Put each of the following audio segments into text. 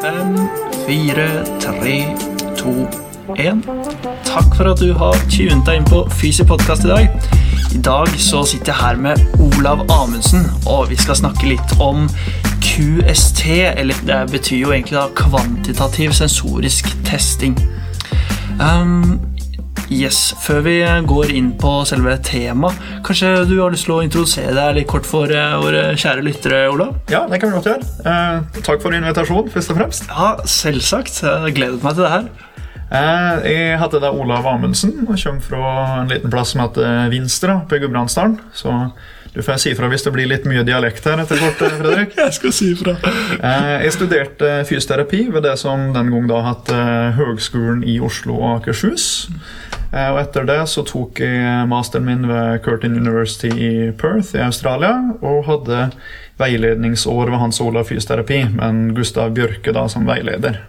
Fem, fire, tre, to, én. Takk for at du har tunet deg inn på Fysi podkast i dag. I dag så sitter jeg her med Olav Amundsen, og vi skal snakke litt om QST, eller det betyr jo egentlig da kvantitativ sensorisk testing. Um, yes, Før vi går inn på selve temaet, kanskje du har lyst til å introdusere deg litt kort for eh, våre kjære lyttere, Olav? Ja, det kan vi godt gjøre. Eh, takk for invitasjonen, først og fremst. Ja, selvsagt. Jeg gledet meg til det her. Eh, jeg heter da Olav Amundsen og kommer fra en liten plass som heter Vinstra på Gudbrandsdalen. Så du får si ifra hvis det blir litt mye dialekt her etter hvert, eh, Fredrik. Jeg skal si ifra. Eh, jeg studerte fysioterapi ved det som den gang da het eh, Høgskolen i Oslo og Akershus. Eh, Og etter det så tok jeg masteren min ved Curtin University i Perth i Australia. Og hadde veiledningsår ved Hans Olav fysioterapi, men Gustav Bjørke da som veileder.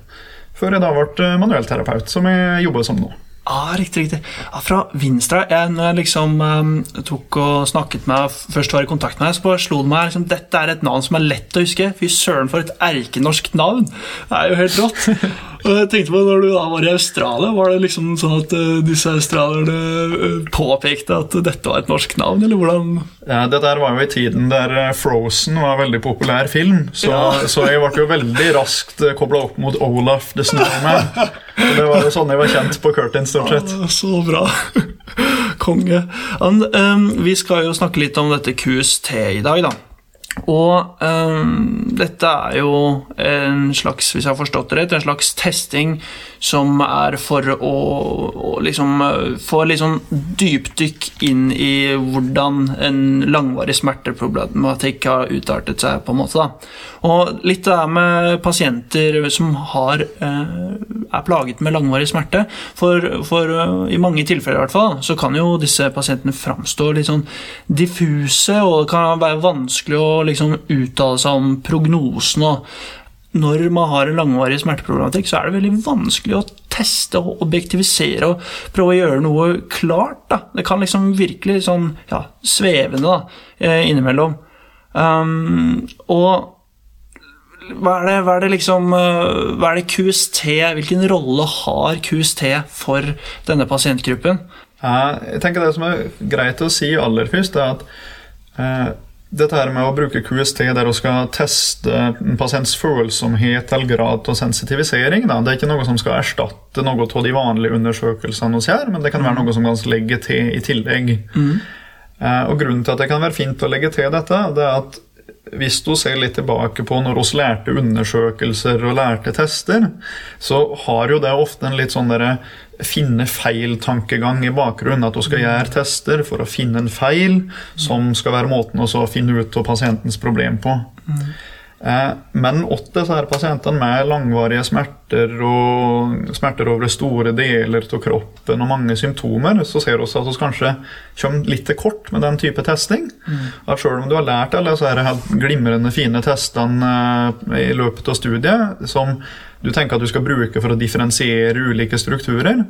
Før jeg da ble manuellterapeut, som jeg jobber som nå. Ah, riktig, riktig. Ja, fra Vinstra jeg, Når jeg liksom um, tok og snakket med først var i kontakt med deg, så bare slo det meg liksom, dette er et navn som er lett å huske. Fy søren, for et erkenorsk navn! Det er jo helt rått. og jeg tenkte på Når du da var i Australia, var det liksom sånn at uh, disse australierne uh, påpekte at dette var et norsk navn, eller hvordan Ja, Det der var jo i tiden der eh, Frozen var en veldig populær film. Så, Ja. så jeg ble jo veldig raskt kobla opp mot Olaf the Snowman. Det var jo sånn jeg var kjent på Curtin, stort sett. Ja, Så bra. Konge. Ehm, vi skal jo snakke litt om dette QST i dag, da. Og um, dette er jo en slags, hvis jeg har forstått det rett, en slags testing som er for å, å liksom eh, få litt sånn dypdykk inn i hvordan en langvarig smerteproblematikk har utartet seg, på en måte. da. Og litt det her med pasienter som har, eh, er plaget med langvarig smerte. For, for eh, i mange tilfeller i hvert fall, så kan jo disse pasientene framstå litt sånn diffuse, og det kan være vanskelig å liksom uttale seg om prognosen. og når man har en langvarig smerteproblematikk, så er det veldig vanskelig å teste og objektivisere og prøve å gjøre noe klart. Da. Det kan liksom virkelig sånn ja, svevende da, eh, innimellom. Um, og hva er, det, hva er det liksom eh, Hva er det QST Hvilken rolle har QST for denne pasientgruppen? Jeg tenker Det som er greit å si aller først, er at eh, dette her med å bruke QST der du skal teste en pasients følsomhet eller grad av sensitivisering, da, det er ikke noe som skal erstatte noe av de vanlige undersøkelsene hos her, men det kan være noe som kan legge til i tillegg. Eh, og Grunnen til at det kan være fint å legge til dette, det er at hvis du ser litt tilbake på når vi lærte undersøkelser og lærte tester, så har jo det ofte en litt sånn derre finne feil-tankegang i bakgrunnen. At du skal gjøre tester for å finne en feil som skal være måten å finne ut av pasientens problem på. Eh, Men åtte disse pasientene med langvarige smerter og smerter over store deler av kroppen og mange symptomer, så ser vi at vi kanskje kommer litt til kort med den type testing. At Selv om du har lært alle disse helt glimrende fine testene eh, i løpet av studiet, som du tenker at du skal bruke for å differensiere ulike strukturer,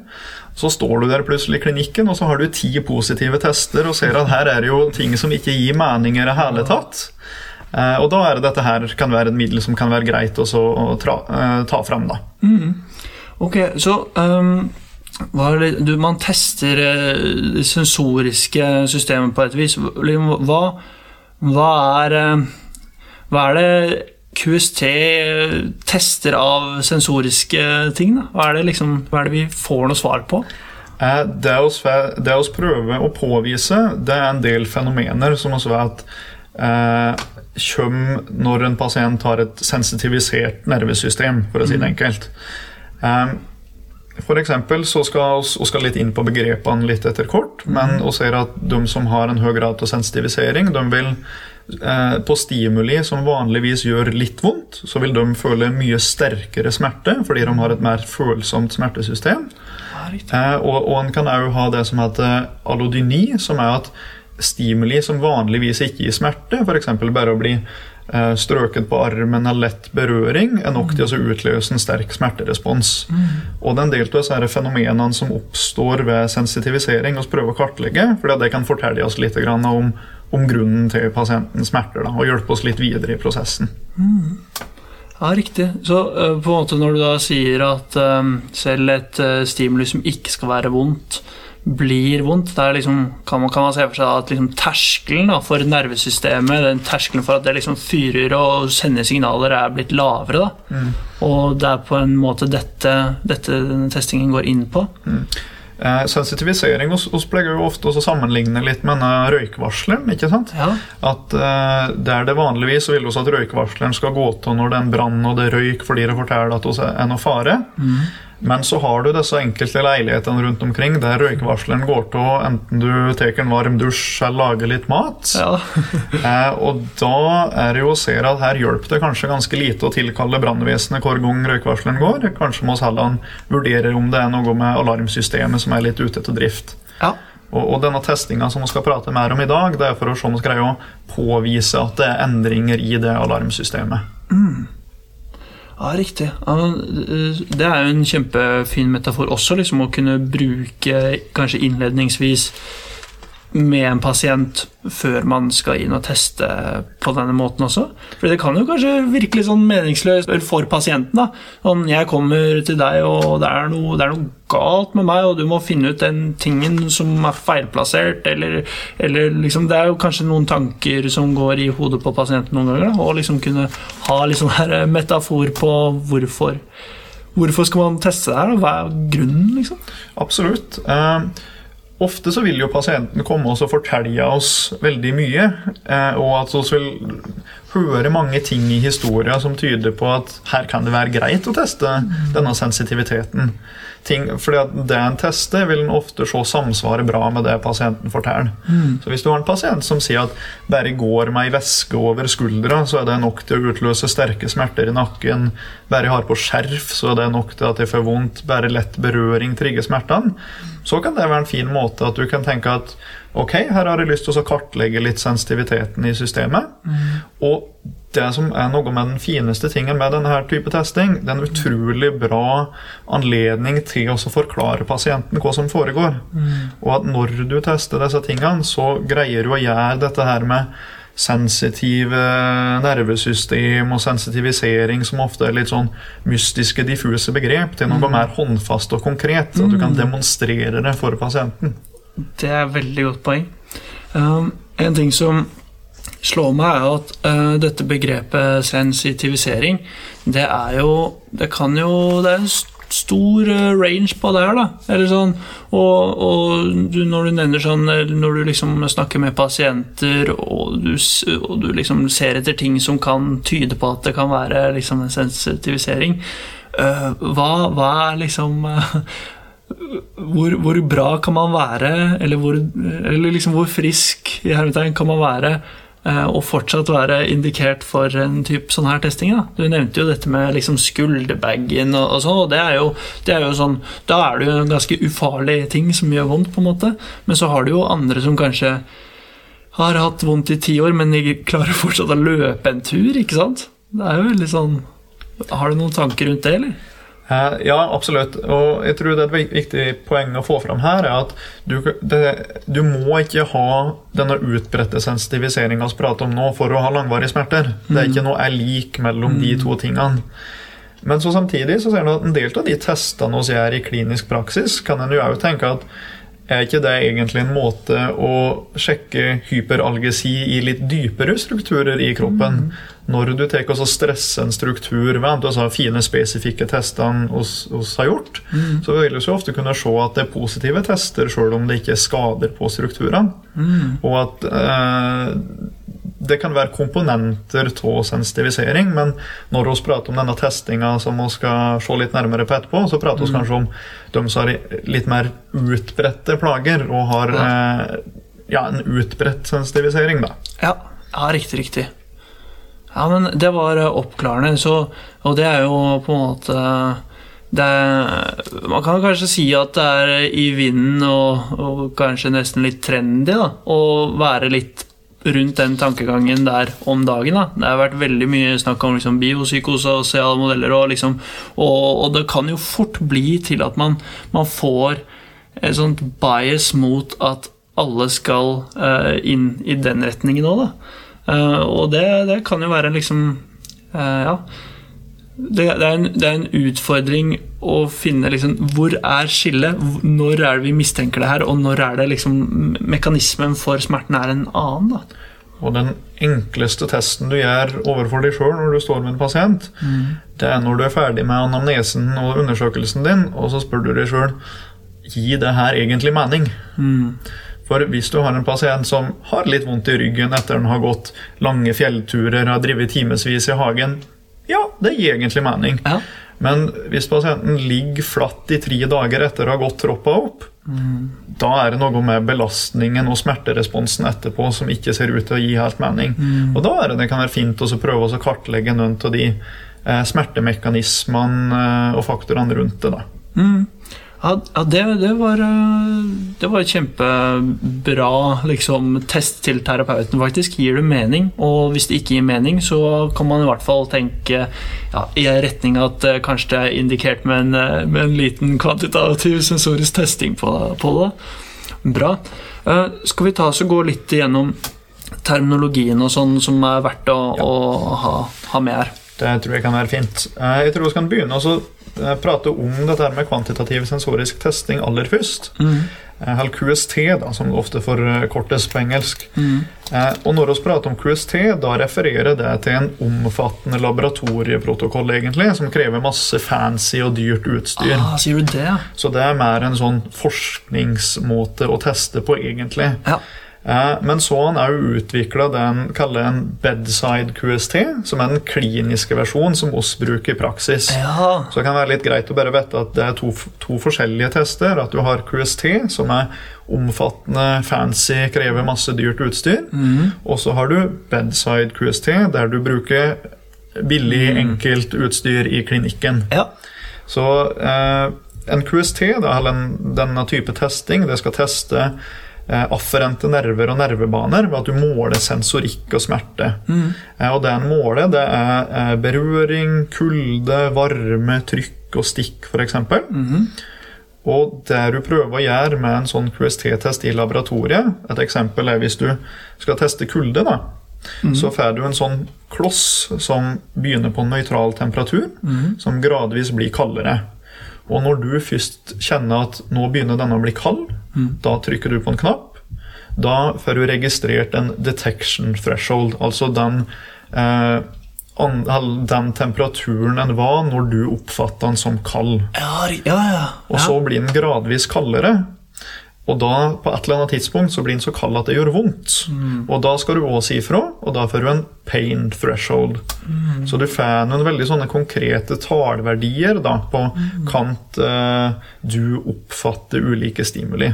så står du der plutselig i klinikken, og så har du ti positive tester og ser at her er det jo ting som ikke gir mening i det hele tatt. Eh, Og da er det dette her kan være et middel som kan være greit også å tra, eh, ta fram. da. Ok, så um, det, du, Man tester eh, det sensoriske systemet på et vis. Liksom, Hva, hva, er, hva er det QST tester av sensoriske ting? Da? Hva, er det liksom, hva er det vi får noe svar på? Det vi prøver å påvise, det er en del fenomener som vi vet kommer når en pasient har et sensitivisert nervesystem, for å si det enkelt. Eh, for eksempel så skal vi skal litt inn på begrepene litt etter kort, men vi ser at de som har en høy grad av sensitivisering, de vil eh, på stimuli som vanligvis gjør litt vondt, så vil de føle mye sterkere smerte fordi de har et mer følsomt smertesystem. Eh, og, og en kan òg ha det som heter allodyni, som er at stimuli som vanligvis ikke gir smerte, f.eks. bare å bli eh, strøket på armen eller lett berøring, er nok til å utløse en sterk smerterespons. Og det er en del av disse fenomenene som oppstår ved sensitivisering, vi prøver å kartlegge, for det kan fortelle oss litt om, om grunnen til pasientens smerter, da, og hjelpe oss litt videre i prosessen. Ja, riktig. Så uh, på en måte når du da sier at um, selv et stimuli som ikke skal være vondt, blir vondt, det er liksom, kan, man, kan man se for seg at liksom, terskelen da, for nervesystemet, den terskelen for at det liksom fyrer og sender signaler, er blitt lavere. Mm. Og det er på en måte dette, dette denne testingen går inn på. Mm. Eh, sensitivisering hos, hos pleier jo ofte å sammenligne litt med denne røykvarsleren. ikke sant? Ja. At eh, Der det vanligvis vil oss at røykvarsleren skal gå til når det er en brann og det er røyk fordi det forteller at det er noe fare. Mm. Men så har du disse enkelte leilighetene rundt omkring der røykvarsleren går til enten du tar en varm dusj eller lager litt mat. Ja. eh, og da er det jo å se at her hjelper det kanskje ganske lite å tilkalle brannvesenet hver gang røykvarsleren går. Kanskje må vi heller vurdere om det er noe med alarmsystemet som er litt ute etter drift. Ja. Og, og, denne testinga som vi skal prate mer om i dag, det er for å se om vi greier å påvise at det er endringer i det alarmsystemet. Mm. Ja, riktig. Det er jo en kjempefin metafor også, liksom å kunne bruke kanskje innledningsvis med en pasient før man skal inn og teste på denne måten også. For det kan jo kanskje virke litt sånn meningsløst for pasienten. da. Sånn, jeg kommer til deg, og det er, noe, det er, noe, galt med meg, og du må finne ut den tingen som er feilplassert, eller, eller liksom Det er jo kanskje noen tanker som går i hodet på pasienten noen ganger, og liksom kunne ha litt sånn her metafor på hvorfor. Hvorfor skal man teste det her, hva er grunnen, liksom? Absolutt. Uh, Ofte så vil jo pasienten komme oss og fortelle oss veldig mye, eh, og at vi vil høre mange ting i historien som tyder på at her kan det være greit å teste denne sensitiviteten ting, fordi det en tester, vil en ofte se samsvare bra med det pasienten forteller. Mm. Så Hvis du har en pasient som sier at bare går med ei væske over skuldra, så er det nok til å utløse sterke smerter i nakken. Bare jeg har på skjerf, så er det nok til at jeg får vondt. Bare lett berøring trigger smertene. Så kan det være en fin måte at du kan tenke at ok, her har jeg lyst til å kartlegge litt sensitiviteten i systemet. Mm. Og det som er noe med den fineste tingen med denne type testing, det er en utrolig bra anledning til å forklare pasienten hva som foregår. Mm. Og at når du tester disse tingene, så greier du å gjøre dette her med sensitive nervesystem og sensitivisering, som ofte er litt sånn mystiske, diffuse begrep, til noe mm. mer håndfast og konkret. At du kan mm. demonstrere det for pasienten. Det er et veldig godt poeng. Um, en ting som slår meg, er at uh, dette begrepet sensitivisering, det er jo Det kan jo Det er en stor uh, range på det her, da. Eller sånn, og, og du, når du nevner sånn Når du liksom snakker med pasienter, og du, og du, liksom ser etter ting som kan tyde på at det kan være liksom en sensitivisering, uh, hva, hva er liksom hvor, hvor, bra kan man være, eller hvor, eller liksom hvor frisk i hermetegn kan man være eh, og fortsatt være indikert for en type sånn her testing. Da. Du nevnte jo dette med liksom skulderbagen og, og sånn, og det er, jo, det er, jo, sånn Da er det jo en ganske ufarlig ting som gjør vondt, på en måte. Men så har du jo andre som kanskje har hatt vondt i ti år, men de klarer fortsatt å løpe en tur, ikke sant? Det er jo veldig sånn Har du noen tanker rundt det, eller? Eh, ja, absolutt. Og jeg tror det er et viktig poeng å få fram her, er at du, det, du må ikke ha denne utbredte sensitiviseringa vi prater om nå, for å ha langvarige smerter. Det er ikke mm. noe er lik mellom de to mm. tingene. Men så samtidig så ser du at en del av de testene vi gjør i klinisk praksis, kan en jo òg tenke at er ikke det egentlig en måte å sjekke hyperalgesi i litt dypere strukturer i kroppen? Mm. Når du tar og stresser en struktur ved de fine, spesifikke testene vi har gjort, mm. så vil vi ofte kunne se at det er positive tester, selv om det ikke er skader på strukturene. Mm. Og at eh, det kan være komponenter av sensitivisering, men når vi prater om denne testinga som vi skal se litt nærmere på etterpå, så prater vi mm. kanskje om de som har litt mer utbredte plager og har ja. Eh, ja, en utbredt sensitivisering. Da. Ja. ja, riktig, riktig. Ja, men det var eh, oppklarende, så, og det er jo på en måte det, man kan kanskje si at det er i vinden og, og kanskje nesten litt trendy da, å være litt rundt den tankegangen der om dagen. Da. Det har vært veldig mye snakk om liksom, biopsykose og sosiale modeller, og, liksom, og, og, det kan jo fort bli til at man, man får et sånt bias mot at alle skal uh, inn i den retningen òg, da. Uh, og det, det, kan jo være liksom uh, Ja. det, er en, det er en utfordring å finne liksom, hvor er skillet. Når er det vi mistenker det her, og når er det liksom mekanismen for smerten er en annen. da. Og den enkleste testen du gjør overfor deg sjøl når du står med en pasient, det er når du er ferdig med anamnesen og undersøkelsen din, og så spør du deg sjøl Gi det her egentlig mening? For hvis du har en pasient som har litt vondt i ryggen etter den har gått lange fjellturer, har drevet timevis i hagen, ja, det gir egentlig mening. Ja. Men hvis pasienten ligger flatt i tre dager etter å ha gått troppa opp, da er det noe med belastningen og smerteresponsen etterpå som ikke ser ut til å gi helt mening. Og da er det det kan være fint å prøve å kartlegge noen av de eh, smertemekanismene eh, og faktorene rundt det. da. Ja, ja det, det, var, eh, det var kjempebra liksom, test til terapeuten, faktisk. Gir det mening? Og hvis det ikke gir mening, så kan man i hvert fall tenke ja, i retning at eh, kanskje det er indikert med en, eh, med en liten kvantitativ sensorisk testing på, på det. Bra. Skal vi ta oss og gå litt igjennom terminologien og sånn som er verdt å, å ha, ha med her? Det tror jeg kan være fint. Jeg tror vi kan begynne å så, eh, prate om dette med kvantitativ sensorisk testing aller først. Mm. Eller QST, da, som det ofte forkortes på engelsk. Mm. Og når vi prater om QST, da refererer det til en omfattende laboratorieprotokoll egentlig, som krever masse fancy og dyrt utstyr. Ah, sier du det? Så det er mer en sånn forskningsmåte å teste på, egentlig. Ja. Men så har han òg utvikla det han kaller en bedside QST, som er den kliniske versjonen som oss bruker i praksis. ja. Så det kan være litt greit å bare vite at det er to, to forskjellige tester. At du har QST, som er omfattende, fancy, krever masse dyrt utstyr. Og så har du bedside QST, der du bruker billig, enkelt utstyr i klinikken. ja. Så eh, en QST, da, eller en, denne type testing, det skal teste afferente nerver og nervebaner ved at du måler sensorikk og smerte. Mm. og det en måler, det er eh, berøring, kulde, varme, trykk og stikk, f.eks. Og det du prøver å gjøre med en sånn QST-test i laboratoriet Et eksempel er hvis du skal teste kulde. da, Så får du en sånn kloss som begynner på nøytral temperatur, som gradvis blir kaldere. Og når du først kjenner at nå begynner denne å bli kald, da trykker du på en knapp. Da får du registrert en detection threshold, altså den, eh, an, den temperaturen den var når du oppfatta den som kald. Ja, ja, ja. Og så blir den gradvis kaldere. Og da, på et eller annet tidspunkt, så blir den så kald at det gjør vondt. Og da skal du òg si ifra, og da får du en pain threshold. Så du får noen veldig sånne konkrete tallverdier da, på kant eh, du oppfatter ulike stimuli.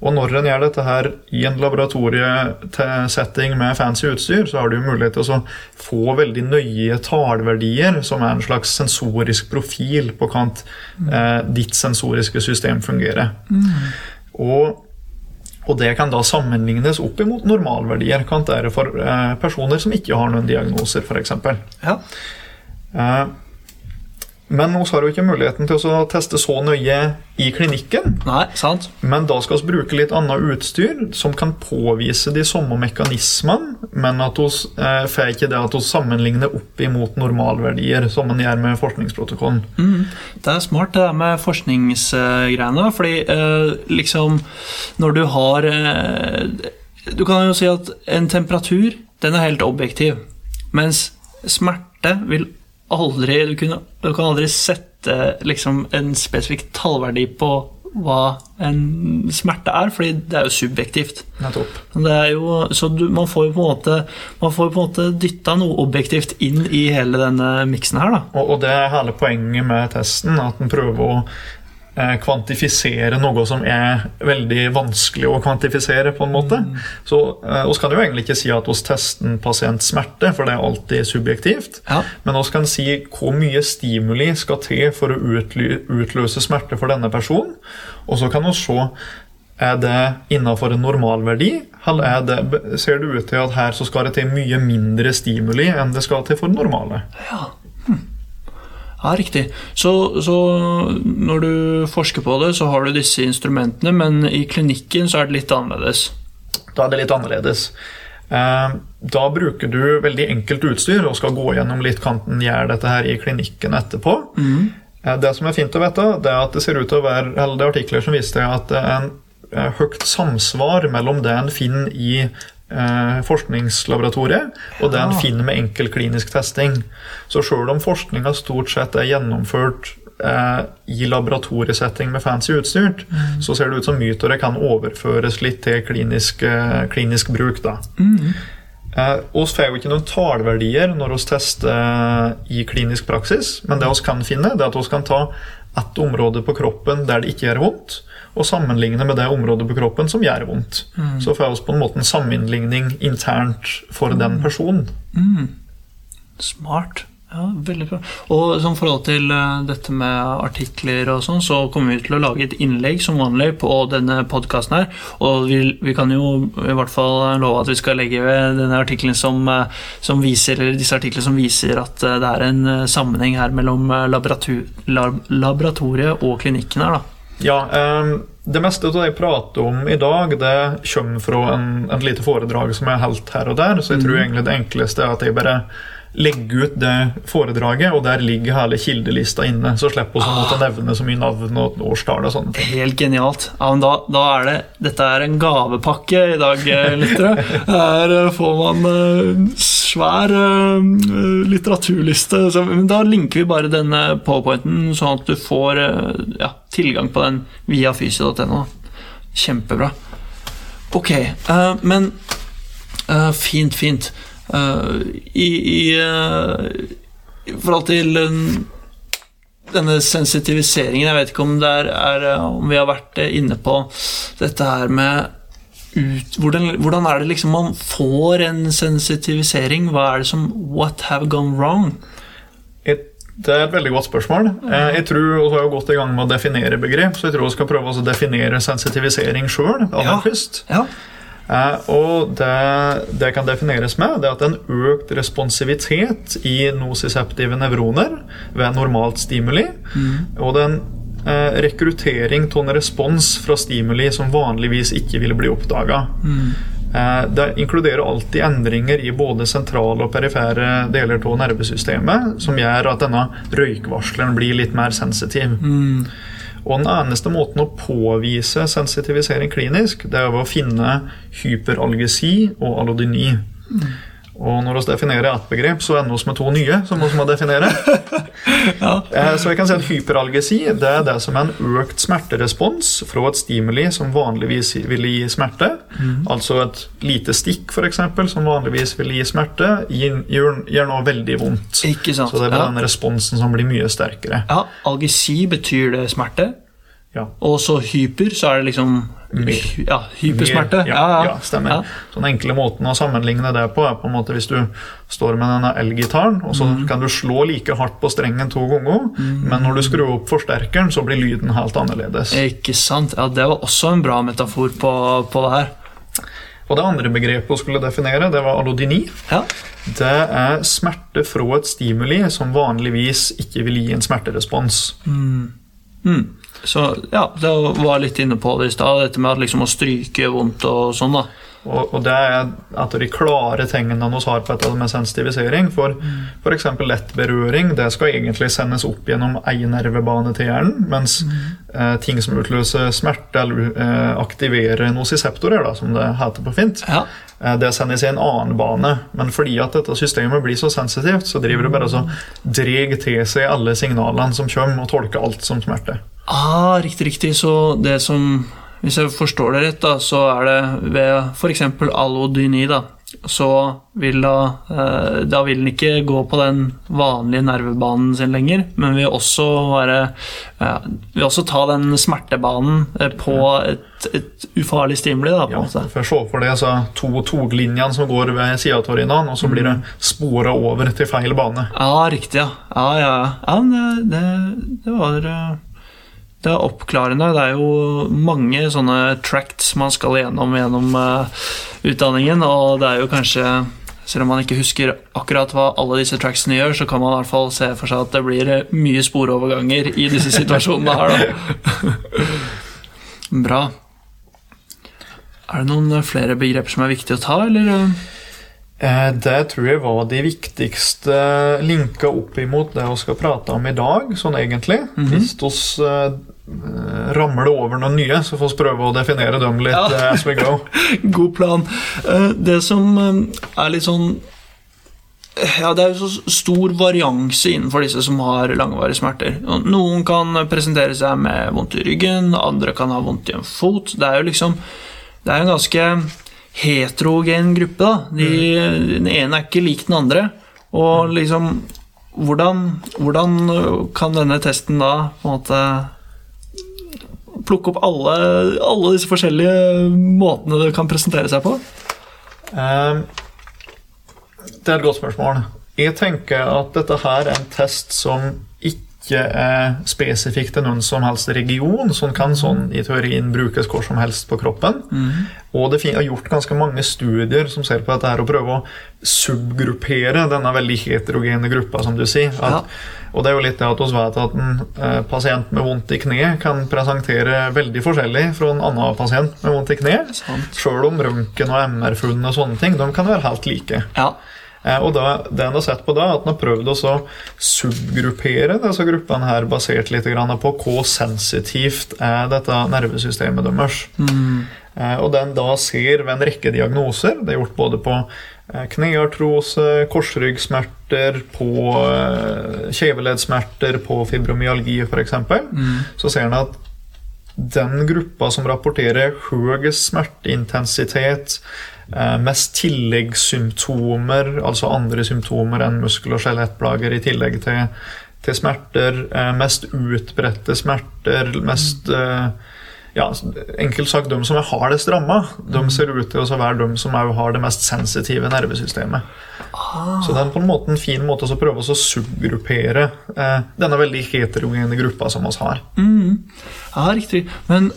Og når en gjør dette her i en laboratoriesetting med fancy utstyr, så har du mulighet til å få veldig nøye tallverdier, som er en slags sensorisk profil på kant eh, ditt sensoriske system fungerer. Og, og det kan da sammenlignes opp imot normalverdier. Kan det være for eh, personer som ikke har noen diagnoser, f.eks. ja. Men vi har jo ikke muligheten til å teste så nøye i klinikken. Nei, sant? Men da skal vi bruke litt annet utstyr som kan påvise de samme mekanismene, men at vi eh, får ikke det at vi sammenligner opp imot normalverdier, som man gjør med forskningsprotokollen. Det er smart det der med forskningsgreiene, fordi eh, liksom Når du har eh, Du kan jo si at en temperatur, den er helt objektiv, mens smerte vil aldri Du, kunne, du kan aldri sette liksom en spesifikk tallverdi på hva en smerte er, fordi det er jo subjektivt. Det er jo, så du, man får jo på en måte Man får på en måte dytta noe objektivt inn i hele denne miksen her, da. Og, og det er hele poenget med testen, at den prøver å kvantifisere noe som er veldig vanskelig å kvantifisere, på en måte. Så Vi oss kan jo egentlig ikke si at vi tester en pasients smerte, for det er alltid subjektivt. Ja. Men oss kan si hvor mye stimuli skal til for å utløse smerte for denne personen. Og så kan vi se er det innenfor en normalverdi, eller er det, ser det ut til at her så skal det til mye mindre stimuli enn det skal til for normale. Ja, riktig. Så, så når du forsker på det, så har du disse instrumentene, men i klinikken så er det litt annerledes. Da er det litt annerledes. Eh, da bruker du veldig enkelt utstyr og skal gå gjennom litt kanten gjør dette her i klinikken etterpå. Mm. Det som er fint å vite, det er at det ser ut til å være eller det er artikler som viser at det er en eh, høyt samsvar mellom det en finner i eh, forskningslaboratoriet, og det en finner med enkel klinisk testing. Så sjøl om forskninga stort sett er gjennomført eh, i laboratoriesetting med fancy utstyr, så ser det ut som mye av det kan overføres litt til klinisk, eh, klinisk bruk. da. Eh, oss får jo ikke noen tallverdier når vi tester eh, i klinisk praksis, men det vi kan finne, det er at vi kan ta ett område på kroppen der det ikke gjør vondt, og sammenligne med det området på kroppen som gjør vondt. Så får jeg også på en måte en sammenligning internt for den personen. Smart. Ja, veldig bra. Og som forhold til eh, dette med artikler og sånn, så kommer vi til å lage et innlegg som vanlig på denne podkasten her. Og vi, vi kan jo i hvert fall love at vi skal legge ved denne artikkelen som, eh, som viser, eller disse artiklene som viser at eh, det er en sammenheng her mellom laboratoriet og klinikken her, da. Ja, eh, Det meste av det jeg prater om i dag, det kommer fra en, en lite foredrag som jeg har holdt her og der, så jeg tror egentlig det enkleste er at jeg bare legger ut det foredraget, og der ligger hele kildelista inne. Så slipper vi å nevne så mye navn og årstall og sånne ting. Helt genialt. Ja, men da, da er det Dette er en gavepakke i dag, eh, lyttere. Her eh, får man uh, svær uh, litteraturliste. Så, men da linker vi bare denne powerpointen, sånn at du får uh, ja, tilgang på den via fysio.no. Kjempebra. Ok, men Fint, fint. Eh, I, i, eh, I forhold til denne sensitiviseringen Jeg vet ikke om, er, er, eh, om vi har vært inne på dette her med ut, hvordan, hvordan er det liksom man får en sensitivisering? Hva er det som What have gone wrong? Et, det er et veldig godt spørsmål. Jeg tror Vi har jeg gått i gang med å definere begrep, så jeg tror vi skal prøve å definere sensitivisering sjøl. Ja. Ja. Og det det kan defineres med, det at en økt responsivitet i nosiseptive nevroner ved normalt stimuli, og den eh, rekruttering av en respons fra stimuli som vanligvis ikke ville bli oppdaga. Eh, Det inkluderer alltid endringer i både sentrale og perifere deler av nervesystemet, som gjør at denne røykvarsleren blir litt mer sensitiv. Og den eneste måten å påvise sensitivisering klinisk, det er ved å finne hyperalgesi og allodyni. Og når vi definerer ett begrep, så ender vi med to nye som vi må definere. ja. Så jeg kan si at hyperalgesi det er det som er en økt smerterespons fra et stimuli som vanligvis vil gi smerte. Altså et lite stikk, for eksempel, som vanligvis vil gi smerte, gjør, gjør noe veldig vondt. Ikke sant? Så det er bare ja. den responsen som blir mye sterkere. ja, algesi betyr det smerte. Ja. Og så hyper, så er det liksom Mer. Ja, hypersmerte. Ja, ja, stemmer. Ja. Så Den enkle måten å sammenligne det på er på en måte hvis du står med denne elgitaren, og så Mm. kan du slå like hardt på strengen to ganger, men når du skrur opp forsterkeren, så blir lyden helt annerledes. Ikke sant? Ja, Det var også en bra metafor på, på det her. Og det andre begrepet hun skulle definere, det var alodini. Ja. Det er smerte fra et stimuli som vanligvis ikke vil gi en smerterespons. Mm. Så ja, det var litt inne på det i stad, dette med liksom å stryke vondt og sånn, da. Og, og det er et av de klare tingene vi har på dette med sensitivisering. For f.eks. lett berøring det skal egentlig sendes opp gjennom én nervebane til hjernen, mens eh, ting som utløser smerte eller eh, aktiverer nosiseptorer, da, som det heter på fint, Ja. eh, det sendes i en annen bane. Men fordi at dette systemet blir så sensitivt, så driver det bare så drar til seg alle signalene som kommer, og tolker alt som smerte. Ah, riktig, riktig. Så det som Hvis jeg forstår det rett, da, så er det ved f.eks. alodyni, da. Så vil da eh, Da vil den ikke gå på den vanlige nervebanen sin lenger, men vil også være Vil også ta den smertebanen eh, på et, et ufarlig stimuli, da, på Ja, en måte. for Se for deg altså, to toglinjene som går ved sida av hverandre, og så blir det spora over til feil bane. Ja, riktig, ja. Ja, ja, ja. ja det, det var eh, Det er oppklarende. Det er jo mange sånne tracts man skal gjennom gjennom eh, utdanningen, og det er jo kanskje selv om man ikke husker akkurat hva alle disse tracksene gjør, så kan man i hvert fall se for seg at det blir eh, mye sporoverganger i disse situasjonene her, da. Bra. Er det noen eh, flere begreper som er viktige å ta, eller? Det tror jeg var de viktigste linka opp imot det vi skal prate om i dag, sånn egentlig. Hvis vi eh, ramler over noen nye, så får vi prøve å definere dem litt Ja. eh, as we go. God plan. Eh, Det som eh, er litt sånn ja, Det er jo så stor varianse innenfor disse som har langvarige smerter. Noen kan presentere seg med vondt i ryggen, andre kan ha vondt i en fot. Det er jo liksom Det er en ganske heterogen gruppe. da. De, Den ene er ikke lik den andre. Og liksom hvordan, hvordan kan denne testen da på en måte plukke opp alle, alle disse forskjellige måtene det kan presentere seg på? Um, Det er et godt spørsmål. Jeg tenker at dette her er en test som ikke er spesifikk til noen som helst region, som kan sånn i teorien brukes hvor som helst på kroppen. Og det er gjort ganske mange studier som ser på dette her og prøver å subgruppere denne veldig heterogene gruppa, som du sier. At, Ja. Og det er jo litt det at vi vet at en eh, pasient med vondt i kne kan presentere veldig forskjellig fra en annen pasient med vondt i kne. Sant. Sjøl om røntgen og MR-funn og sånne ting de kan være helt like. Ja. Eh, Og da, det en har sett på da, at en har prøvd å subgruppere disse gruppene her basert litt på hvor sensitivt er dette nervesystemet deres. Eh, Og det en da ser ved en rekke diagnoser, det er gjort både på kneartrose, korsryggsmerter, på eh, kjeveleddsmerter, på fibromyalgi f.eks., så ser en at den gruppa som rapporterer høyest smerteintensitet, eh, mest tilleggssymptomer, altså andre symptomer enn muskel- og skjelettplager i tillegg til, til smerter, eh, mest utbredte smerter, mest eh, ja, Enkelt sagt, de som er hardest ramma, de ser ut til å være de som har det mest sensitive nervesystemet. Så det er på en måte en fin måte å prøve å subgruppere eh, denne veldig heterogene gruppa som vi har. ja, riktig. Men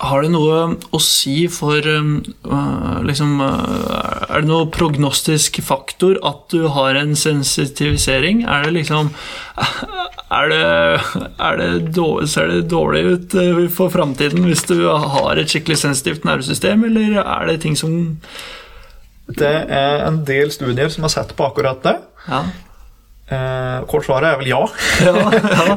har det noe å si for um, uh, liksom, uh, Er det noe prognostisk faktor at du har en sensitivisering? Er det liksom er det, er det dårlig, Ser det dårlig ut uh, for framtiden hvis du har et skikkelig sensitivt nervesystem, eller er det ting som Det er en del studier som har sett på akkurat det. Ja, Eh, kort svaret er vel ja. ja, ja.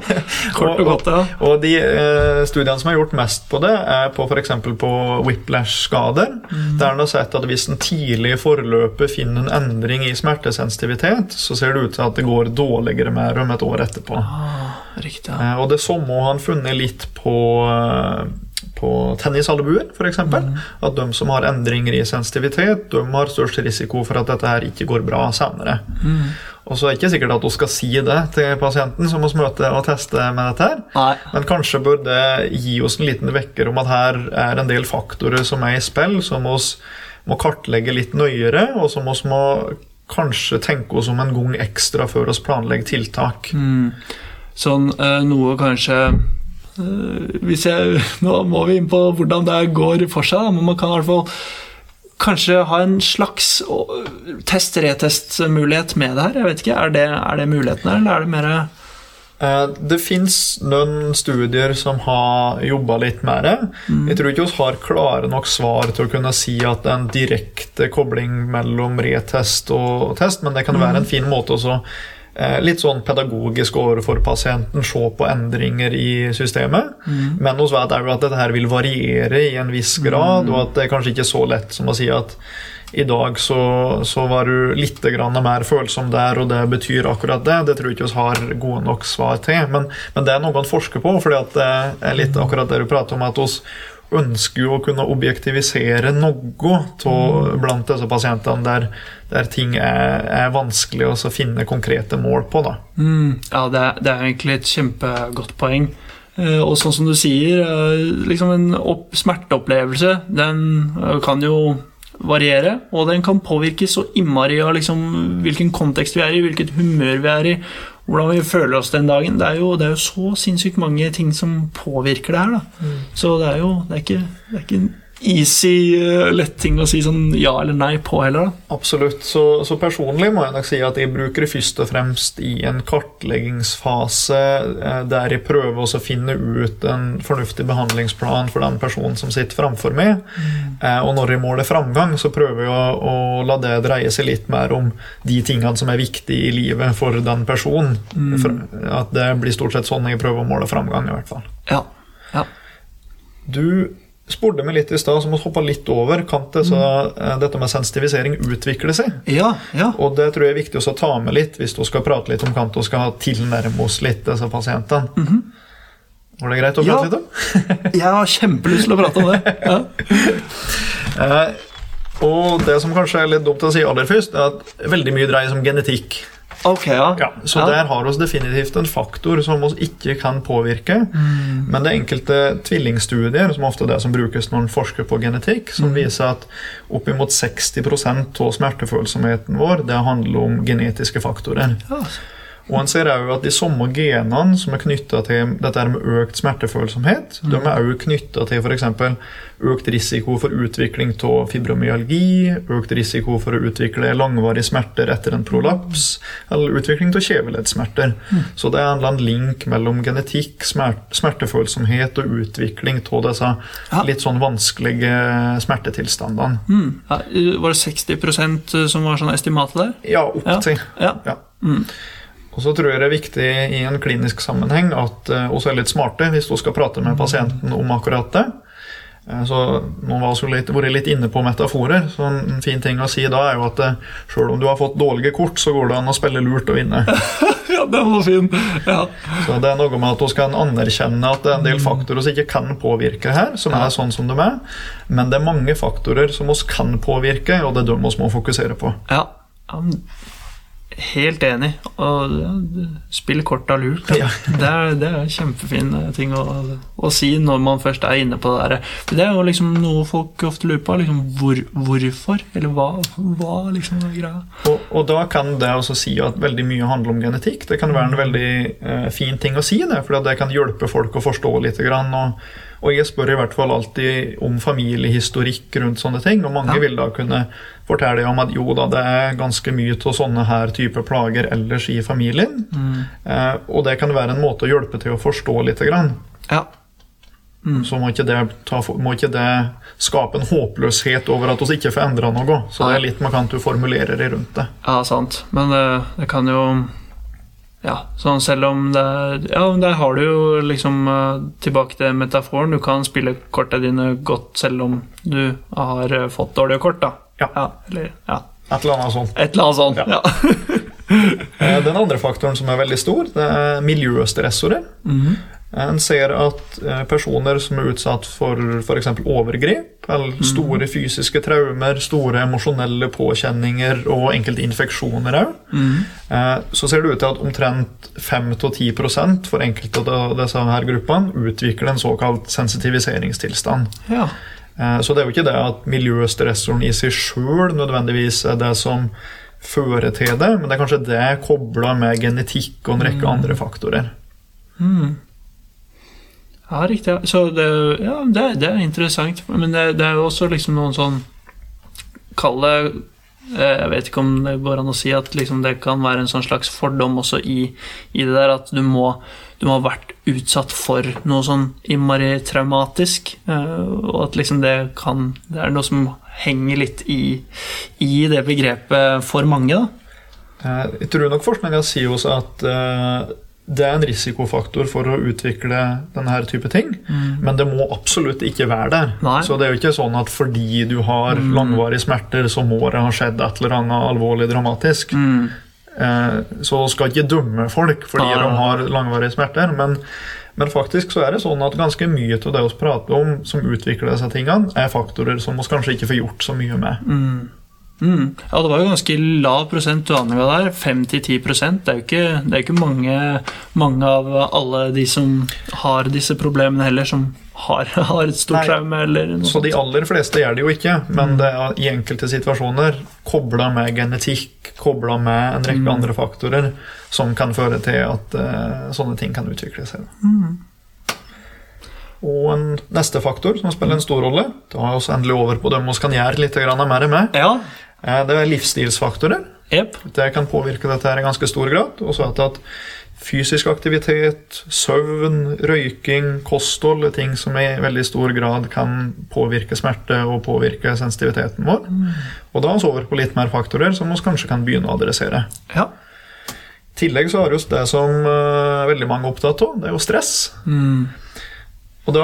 kort og godt, ja. Og de eh, studiene som har gjort mest på det, er på f.eks. på whiplash-skader. Der en har sett at hvis en tidlig i forløpet finner en endring i smertesensitivitet, så ser det ut til at det går dårligere med dem et år etterpå. Ah, riktig. Ja. Eh, og det samme har han funnet litt på på tennisalbuer, f.eks. At de som har endringer i sensitivitet, de har størst risiko for at dette her ikke går bra senere. Og så er det ikke sikkert at hun skal si det til pasienten som vi møter og tester med dette. her. Nei. Men kanskje bør det gi oss en liten vekker om at her er en del faktorer som er i spill, som vi må kartlegge litt nøyere, og som vi må kanskje tenke oss om en gang ekstra før vi planlegger tiltak. Sånn eh, noe kanskje eh, jeg Nå må vi inn på hvordan det går for seg, men man kan i hvert fall kanskje ha en slags test-retest-mulighet med det her. Jeg vet ikke, Er det, er det muligheten her, eller er det mer Eh, Det fins noen studier som har jobba litt med det. Jeg tror ikke vi har klare nok svar til å kunne si at det er en direkte kobling mellom retest og test, men det kan være en fin måte eh, Litt sånn pedagogisk overfor pasienten, se på endringer i systemet. Men vi vet òg at dette her vil variere i en viss grad, og at det er kanskje ikke så lett som å si at i dag så, så var du litt grann mer følsom der, og det betyr akkurat det. Det tror jeg ikke vi har gode nok svar til. Men, men det er noe man forsker på, fordi at det er litt akkurat det du prater om, at vi ønsker jo å kunne objektivisere noe av blant disse pasientene der, der ting er, er vanskelig å finne konkrete mål på. da. Mm, ja, det er, det er egentlig et kjempegodt poeng. Eh, Og sånn som du sier, eh, liksom en opp, smerteopplevelse, den eh, kan jo variere, og den kan påvirke så innmari av liksom, hvilken kontekst vi er i, hvilket humør vi er i, hvordan vi føler oss den dagen. Det er jo, det er jo så sinnssykt mange ting som påvirker det her. Da. Så det er jo det er ikke, det er ikke easy, uh, lett ting å si sånn ja eller nei på heller. da. Absolutt. Så, så, personlig må jeg nok si at jeg bruker det først og fremst i en kartleggingsfase eh, der jeg prøver å finne ut en fornuftig behandlingsplan for den personen som sitter framfor meg. Mm. Eh, og når jeg måler framgang, så prøver jeg å, å, la det dreie seg litt mer om de tingene som er viktige i livet for den personen. Mm. At det blir stort sett sånn jeg prøver å måle framgang, i hvert fall. Ja. ja. Du spurte meg litt i stad, så må vi hoppe litt over. Kan det, så, mm. dette med sensitivisering utvikle seg? Ja, ja. Og det tror jeg er viktig å ta med litt hvis du skal prate litt om kan og skal tilnærme oss litt disse pasientene. Mm -hmm. Var det greit å prate ja. litt om? jeg har kjempelyst til å prate om det. Ja. uh, og det som kanskje er litt dumt å si aller først, er at veldig mye dreier seg om genetikk. Ok, ja. ja så ja. der har vi definitivt en faktor som vi ikke kan påvirke. Mm. Men det er enkelte tvillingstudier, som ofte er det som brukes når en forsker på genetikk, som mm. viser at oppimot 60% av smertefølsomheten vår det handler om genetiske faktorer. Ja. Og en ser òg at de samme genene som er knytta til dette med økt smertefølsomhet, mm. de er òg knytta til f.eks. økt risiko for utvikling av fibromyalgi, økt risiko for å utvikle langvarige smerter etter en prolaps, eller utvikling av kjeveleddsmerter. Mm. Så det er en eller annen link mellom genetikk, smertefølsomhet og utvikling av disse litt sånn vanskelige smertetilstandene. Mm. Ja, var det 60% som var sånn estimatet der? Ja, opp til. Ja. ja. Mm. Og så tror jeg det er viktig i en klinisk sammenheng at uh, eh, vi er litt smarte hvis vi skal prate med pasienten om akkurat det. Uh, så Nå har vi vært litt inne på metaforer. så En fin ting å si da er jo at eh, sjøl om du har fått dårlige kort, så går det an å spille lurt og vinne. ja, den var fin. Ja. Så Det er noe med at vi kan anerkjenne at det er en del faktorer som ikke kan påvirke her, som er sånn som de er. Men det er mange faktorer som vi kan påvirke, og det er dem vi må fokusere på. Ja, Helt enig. Og spill korta lurt. Ja. Det, er, det er kjempefin ting å, å, si når man først er inne på det der. Det er jo liksom noe folk ofte lurer på. Liksom, hvor, hvorfor? Eller hva, hva liksom er greia? Og, og, da kan det også si at veldig mye handler om genetikk. Det kan være en veldig eh, fin ting å si, det, for det kan hjelpe folk å forstå litt. Grann, og, og jeg spør i hvert fall alltid om familiehistorikk rundt sånne ting. Og mange ja. vil da kunne fortelle om at jo da, det er ganske mye av sånne her type plager ellers i familien. Mm. Eh, og det kan være en måte å hjelpe til å forstå litt. Grann. Ja. Mm. Så må ikke, ta, må ikke, det skape en håpløshet over at vi ikke får endra noe. Så det er litt markant du formulerer det rundt det. Ja, sant. Men det, det kan jo ja, sånn selv om det Ja, der har du jo liksom uh, tilbake til metaforen. Du kan spille korta dine godt selv om du har uh, fått dårlige kort, da. Ja. ja, eller, ja. Et eller annet sånt. Et eller annet sånt, ja. ja. Eh, den andre faktoren som er veldig stor, det er miljøstressorer. Mm -hmm. En ser at eh, personer som er utsatt for f.eks. overgrep, eller mhm. store fysiske traumer, store emosjonelle påkjenninger og enkelte infeksjoner òg, mm. så ser det ut til at omtrent 5-10% for enkelte av disse her gruppene utvikler en såkalt sensitiviseringstilstand. Ja. Eh, så det er jo ikke det at miljøstressoren i seg sjøl nødvendigvis er det som fører til det, men det er kanskje det kobla med genetikk og en rekke mm. andre faktorer. Mm. Ja, riktig. Så det, ja, det, det er interessant. Men det, det, er jo også liksom noen sånn Kall det eh, Jeg vet ikke om det går an å si at liksom det kan være en sånn slags fordom også i, i det der at du må, du må ha vært utsatt for noe sånn innmari traumatisk, eh, og at liksom det kan Det er noe som henger litt i, i det begrepet for mange, da. Eh, jeg tror nok forskninga sier også at det er en risikofaktor for å utvikle denne type ting. Mm. Men det må absolutt ikke være der. Nei. Så det er jo ikke sånn at fordi du har mm. langvarige smerter, så må det ha skjedd et eller annet alvorlig dramatisk. Mm. Eh, så skal ikke dømme folk fordi Nei. de har langvarige smerter. Men, men, faktisk så er det sånn at ganske mye av det vi prater om som utvikler disse tingene, er faktorer som vi kanskje ikke får gjort så mye med. Mm. Ja, det var jo ganske lav prosent du anga der. 5-10 Det er jo ikke, det er ikke mange, mange, av alle de som har disse problemene heller, som har, har et stort traume. Eller noe Så de aller fleste gjør det jo ikke, men mm. det er i enkelte situasjoner kobla med genetikk, kobla med en rekke mm. andre faktorer, som kan føre til at uh, sånne ting kan utvikle seg. Mm. Og en neste faktor som spiller en stor rolle, da er vi endelig over på dem vi kan gjøre litt mer med, Ja. eh, det er livsstilsfaktorer. Yep. Det kan påvirke dette her i ganske stor grad. Og så at, at fysisk aktivitet, søvn, røyking, kosthold er ting som i veldig stor grad kan påvirke smerte og påvirke sensitiviteten vår. Og da er vi over på litt mer faktorer som vi kanskje kan begynne å adressere. Ja. I tillegg så har vi det som eh, veldig mange er opptatt av, det er jo stress. Mm. Og da,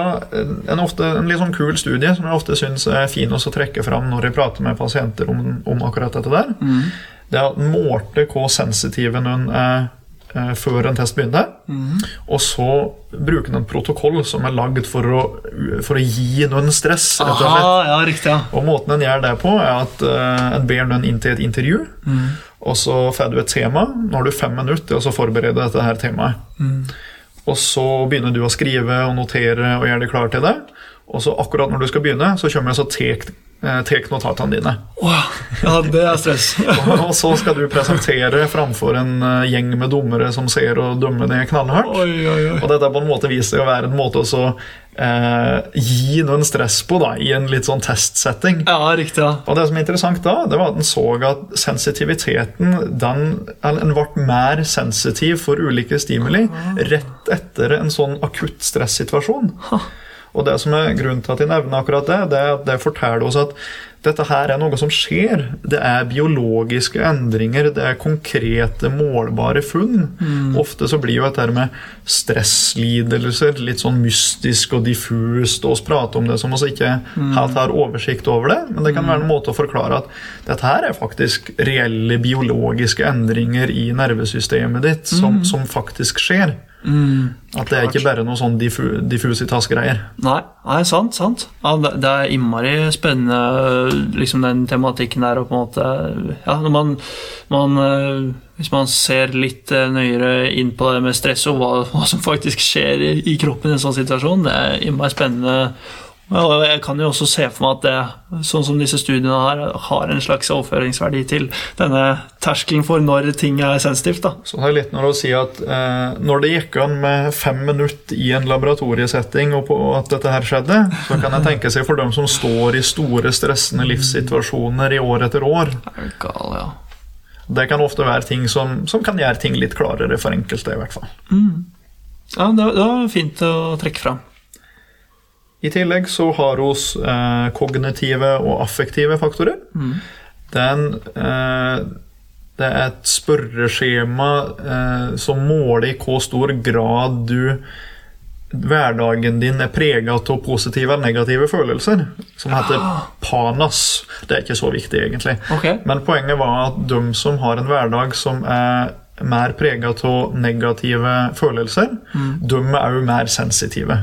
en, ofte, en litt sånn kul studie som jeg ofte syns er fin å trekke fram når jeg prater med pasienter om, om akkurat dette der, Mm. det er at målte hvor sensitive en er eh, før en test begynte. Mm. Og så bruker en protokoll som er lagd for for å gi noen stress. rett og slett. Aha, ja, riktig. ja. Og måten en gjør det på, er at eh, en ber noen inn til et intervju. Mm. Og så får du et tema. Nå har du fem minutter til å forberede dette her temaet. Og så begynner du å skrive og notere og gjøre deg klar til det. Og så akkurat når du skal begynne, så kommer jeg så tek, eh, tek notatene dine. Wow, ja, det er stress. Og så skal du presentere framfor en eh, gjeng med dommere som ser og dømmer deg knallhardt. Oi, oi, oi. Og dette er på en måte vist seg å være en måte å eh, gi noen stress på da, i en litt sånn testsetting. Ja, riktig. ja. Og det som er interessant da, det var at en så at sensitiviteten den, en ble mer sensitiv for ulike stimuli rett etter en sånn akutt stressituasjon. Og det som er grunnen til at jeg nevner akkurat det, det er at det forteller oss at dette her er noe som skjer. Det er biologiske endringer, det er konkrete, målbare funn. Ofte så blir jo dette med stresslidelser litt sånn mystisk og diffust, og oss prater om det som oss ikke helt har oversikt over det. Men det kan være en måte å forklare at dette her er faktisk reelle biologiske endringer i nervesystemet ditt som, som faktisk skjer. Mm. At det er ikke bare noe sånn diffu, diffusitas-greier. Nei, nei, sant, sant. Ja, det, det er innmari spennende, liksom den tematikken der, og på en måte Ja, når man, man eh, Hvis man ser litt eh, nøyere inn på det med stress og hva, hva som faktisk skjer i, i kroppen i en sånn situasjon, det er innmari spennende. Ja, og jeg kan jo også se for meg at det, sånn som disse studiene her, har en slags overføringsverdi til denne terskelen for når ting er sensitivt. da. Så har jeg litt når å si at eh, Når det gikk an med fem minutter i en laboratoriesetting, og på at dette her skjedde, så kan jeg tenke seg for dem som står i store, stressende livssituasjoner i år etter år. Er gal, ja. Det kan ofte være ting som, som kan gjøre ting litt klarere for enkelte, i hvert fall. Ja, det, det var fint å trekke fram. I tillegg så har vi eh, kognitive og affektive faktorer. Den, eh, det er et spørreskjema eh, som måler i hvor stor grad du hverdagen din er prega av positive eller negative følelser, som heter PANAS. Det er ikke så viktig, egentlig. Okay. Men poenget var at de som har en hverdag som er mer prega av negative følelser, de er òg mer sensitive.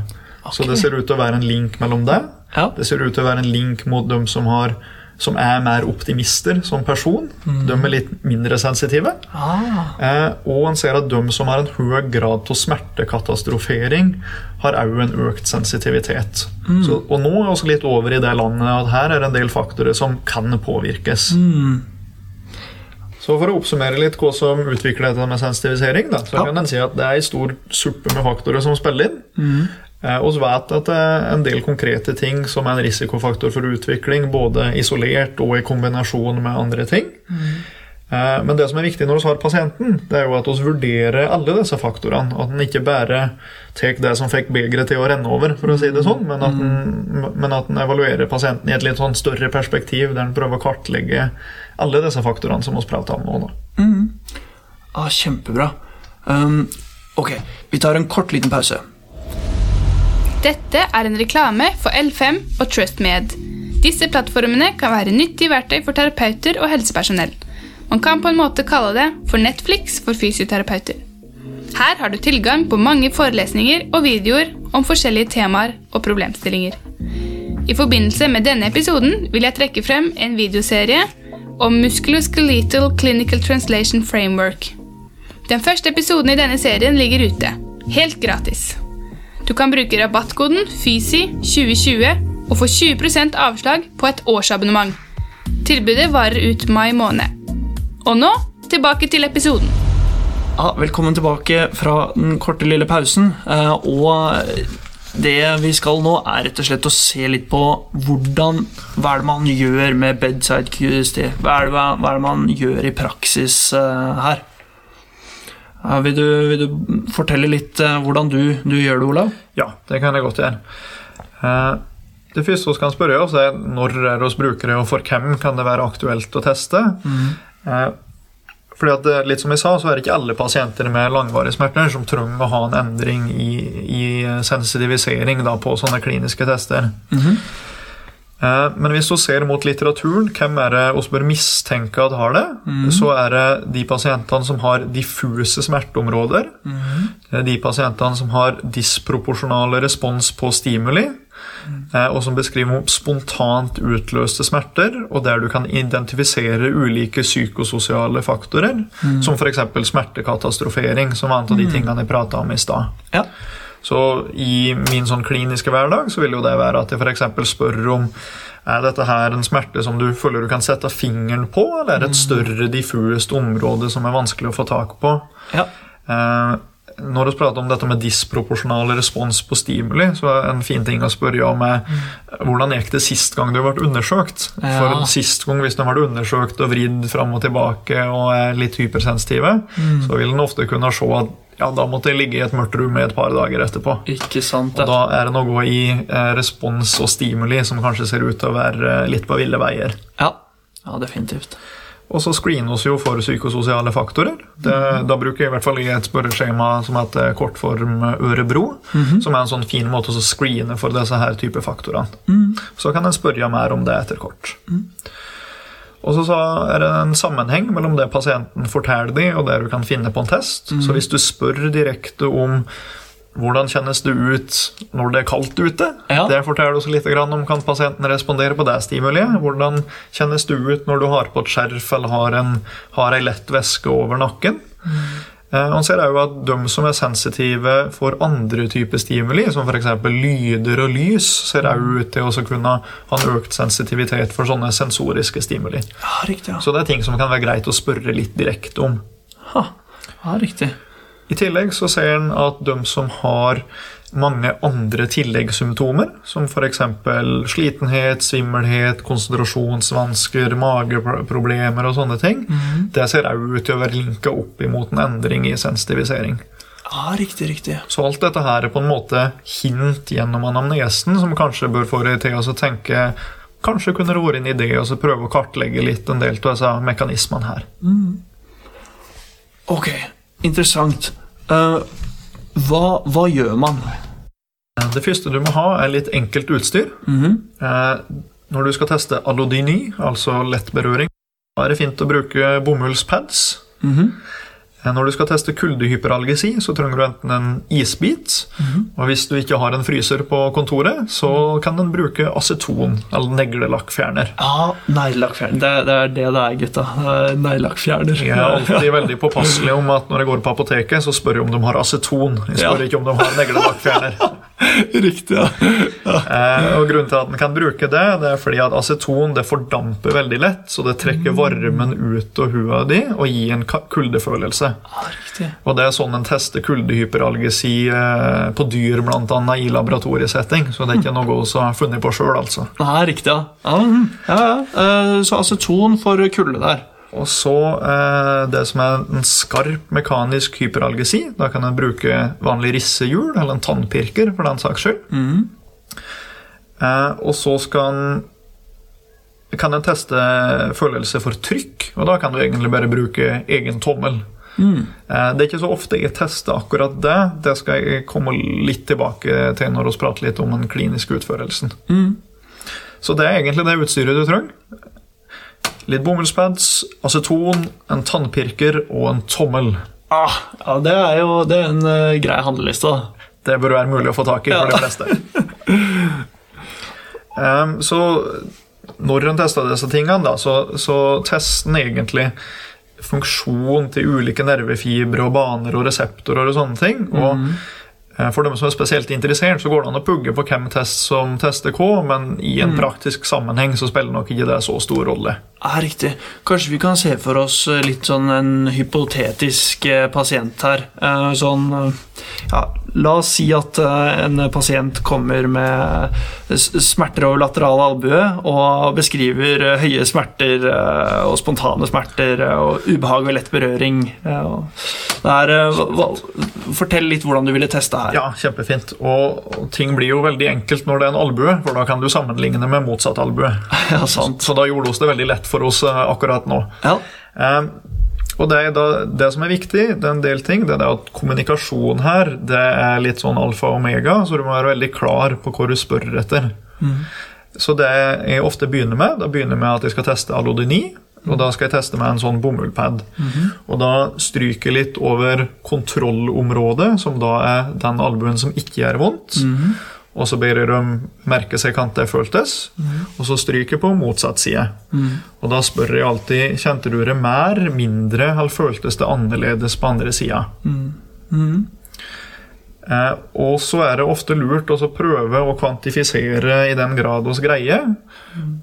Så det ser ut til å være en link mellom dem. Ja. Det ser ut til å være en link mot dem som, har, som er mer optimister som person. De er litt mindre sensitive. Ah, Eh, og en ser at de som har en høy grad av smertekatastrofering, har òg en økt sensitivitet. Så, og nå er vi litt over i det landet at her er det en del faktorer som kan påvirkes. Så For å oppsummere litt hva som utvikler dette med sensitivisering, da, så Ja. kan en si at det er en stor suppe med faktorer som spiller inn. Eh, Og så vet at det er en del konkrete ting som er en risikofaktor for utvikling, både isolert og i kombinasjon med andre ting. Eh, Men det som er viktig når vi har pasienten, det er jo at vi vurderer alle disse faktorene. At en ikke bare tar det som fikk begeret til å renne over, for å si det sånn, men at en, men at en evaluerer pasienten i et litt sånn større perspektiv, der en prøver å kartlegge alle disse faktorene som vi prater om nå. Da. ah, kjempebra. Um, ok, vi tar en kort liten pause. Dette er en reklame for L5 og TrustMed. Disse plattformene kan være nyttige verktøy for terapeuter og helsepersonell. Man kan på en måte kalle det for Netflix for fysioterapeuter. Her har du tilgang på mange forelesninger og videoer om forskjellige temaer og problemstillinger. I forbindelse med denne episoden vil jeg trekke frem en videoserie om Musculoskeletal Clinical Translation Framework. Den første episoden i denne serien ligger ute, helt gratis. Du kan bruke rabattkoden FYSI2020 og få 20% avslag på et årsabonnement. Tilbudet varer ut mai måned. Og nå tilbake til episoden. Ja, velkommen tilbake fra den korte lille pausen. eh, Og det vi skal nå, er rett og slett å se litt på hvordan Hva er det man gjør med bedside QST? Hva er det, hva er det man gjør i praksis uh, her? Vil, du, vil, du, fortelle litt uh, hvordan du, du, gjør det, Olav? Ja, det kan jeg godt gjøre. det første vi kan spørre oss, er når er det oss brukere, og for hvem kan det være aktuelt å teste? Mm. Fordi at, eh, litt som jeg sa, så er det ikke alle pasienter med langvarige smerter som trenger å ha en endring i, i sensitivisering da, på sånne kliniske tester. Mm -hmm. Men hvis vi ser mot litteraturen, hvem er det vi bør mistenke at har det? Mm. Så er det de pasientene som har diffuse smerteområder. Mm. De pasientene som har disproporsjonale respons på stimuli. Mm. og som beskriver spontant utløste smerter, og der du kan identifisere ulike psykososiale faktorer, mm. som f.eks. smertekatastrofering, som var en av de mm. tingene jeg prata om i stad. Ja. Så i min sånn kliniske hverdag så vil jo det være at jeg f.eks. spør om er dette her en smerte som du føler du kan sette fingeren på, eller er det et mm. større diffust område som er vanskelig å få tak på? Ja. Eh, når vi prater om dette med disproporsjonal respons på stimuli, så er en fin ting å spørre om er hvordan gikk det sist gang du ble undersøkt? Ja. For sist gang hvis du har vært undersøkt og vridd fram og tilbake og er litt hypersensitive, mm. så vil en ofte kunne se at ja, da måtte jeg ligge i et mørkt rom i et par dager etterpå. Ikke sant, ja. Og da er det noe i eh, respons og stimuli som kanskje ser ut til å være litt på ville veier. Ja, ja definitivt. Og så screenes jo for psykososiale faktorer. Det, mm. Da bruker jeg i hvert fall et spørreskjema som heter kortform Ørebro. Mm -hmm. Som er en sånn fin måte å screene for disse her type faktorene. Mm. Så kan en spørre mer om det etter kort. Mm. Og så er det en sammenheng mellom det pasienten forteller deg, og det du kan finne på en test. Så hvis du spør direkte om hvordan kjennes det ut når det er kaldt ute? Ja. Det forteller oss litt om kan pasienten respondere på det stimuliet. Hvordan kjennes det ut når du har på et skjerf eller har, en, har ei lett væske over nakken? Mm. Eh, man ser jo at De som er sensitive for andre typer stimuli, som f.eks. lyder og lys, ser òg ut til å kunne ha en økt sensitivitet for sånne sensoriske stimuli. Ja, riktig, ja. Så det er ting som kan være greit å spørre litt direkte om. Ha. Ja, riktig. I tillegg så ser en at de som har mange andre tilleggssymptomer, som f.eks. slitenhet, svimmelhet, konsentrasjonsvansker, mageproblemer og sånne ting, mm. det ser òg ut til å være linka opp imot en endring i sensitivisering. Ja, riktig, riktig. Så alt dette her er på en måte hint gjennom anamnesen, som kanskje bør få deg til å tenke Kanskje kunne det vært en idé å prøve å kartlegge litt en del av disse mekanismene her. Mm. Ok, Interessant. Uh, hva, hva, gjør man? Det første du må ha, er litt enkelt utstyr. Mm -hmm. når du skal teste allodyni, altså lett berøring, er det fint å bruke bomullspads. Mm -hmm. Når du skal teste kuldehyperalgesi, så trenger du enten en isbit. Mm -hmm. Og hvis du ikke har en fryser på kontoret, så kan den bruke aceton, eller neglelakkfjerner. Ja, neglelakkfjerner. Det, det, er det det er, gutta. Neglelakkfjerner. Jeg er alltid veldig påpasselig om at når jeg går på apoteket, så spør jeg om de har aceton. Jeg spør ja. ikke om de har neglelakkfjerner. Riktig, ja. ja. Eh, og Grunnen til at den kan bruke det, det er fordi at aceton det fordamper veldig lett. Så det trekker mm. varmen ut av hua di og gir en kuldefølelse. Ah, riktig. Og Det er sånn en tester kuldehyperalgesi eh, på dyr, bl.a. i laboratoriesetting. Så det er ikke noe vi har funnet på sjøl, altså. Nei, riktig, ja. mm. ja, ja. Eh, så aceton for kulde der. Og så eh, det som er en skarp mekanisk hyperalgesi. Da kan en bruke vanlig rissehjul eller en tannpirker, for den saks skyld. Mm. Eh, og så skal en kan en teste følelse for trykk, og da kan du egentlig bare bruke egen tommel. Mm. Eh, det er ikke så ofte jeg tester akkurat det. Det skal jeg komme litt tilbake til når vi prater litt om den kliniske utførelsen. Mm. Så det er egentlig det utstyret du trenger. Litt bomullspads, aceton, en tannpirker og en tommel. Ah, ja, Det er jo det er en uh, grei handleliste. Det bør være mulig å få tak i for ja. de fleste. um, så når en testa disse tingene, da, så, så tester en egentlig funksjon til ulike nervefibre og baner og reseptorer og sånne ting. Og mm. Eh, for dem som er spesielt interessert, så går det an å pugge på hvem test som tester hva, men i en mm. praktisk sammenheng så spiller nok ikke det så stor rolle. Ja, riktig. Kanskje vi kan se for oss eh, litt sånn en hypotetisk eh, pasient her. Sånn Ja, La oss si at eh, en pasient kommer med smerter over lateral albue og beskriver eh, høye smerter eh, og spontane smerter eh, og ubehag ved lett berøring. eh, og er, eh, hva- fortell litt hvordan du ville teste her. Ja, kjempefint. Og, og ting blir jo veldig enkelt når det er en albue, for da kan du sammenligne med motsatt albue. Ja, sant. Så da gjorde oss det veldig lett for oss eh, akkurat nå. Ja. Eh, og det, da, det som er viktig, det er en del ting, det er at kommunikasjon her det er litt sånn alfa og omega, så du må være veldig klar på hva du spør etter. Så det jeg ofte begynner med, da begynner jeg med at jeg skal teste allodyni. Og da skal jeg teste med en sånn bomullpad. Og da stryker jeg litt over kontrollområdet, som da er den albuen som ikke gjør vondt. Og så ber jeg dem merke seg hvordan det føltes, og så stryker jeg på motsatt side. Og da spør jeg alltid kjente du det mer, mindre, eller føltes det annerledes på andre sida. Eh, og så er det ofte lurt å prøve å kvantifisere i den grad oss greier.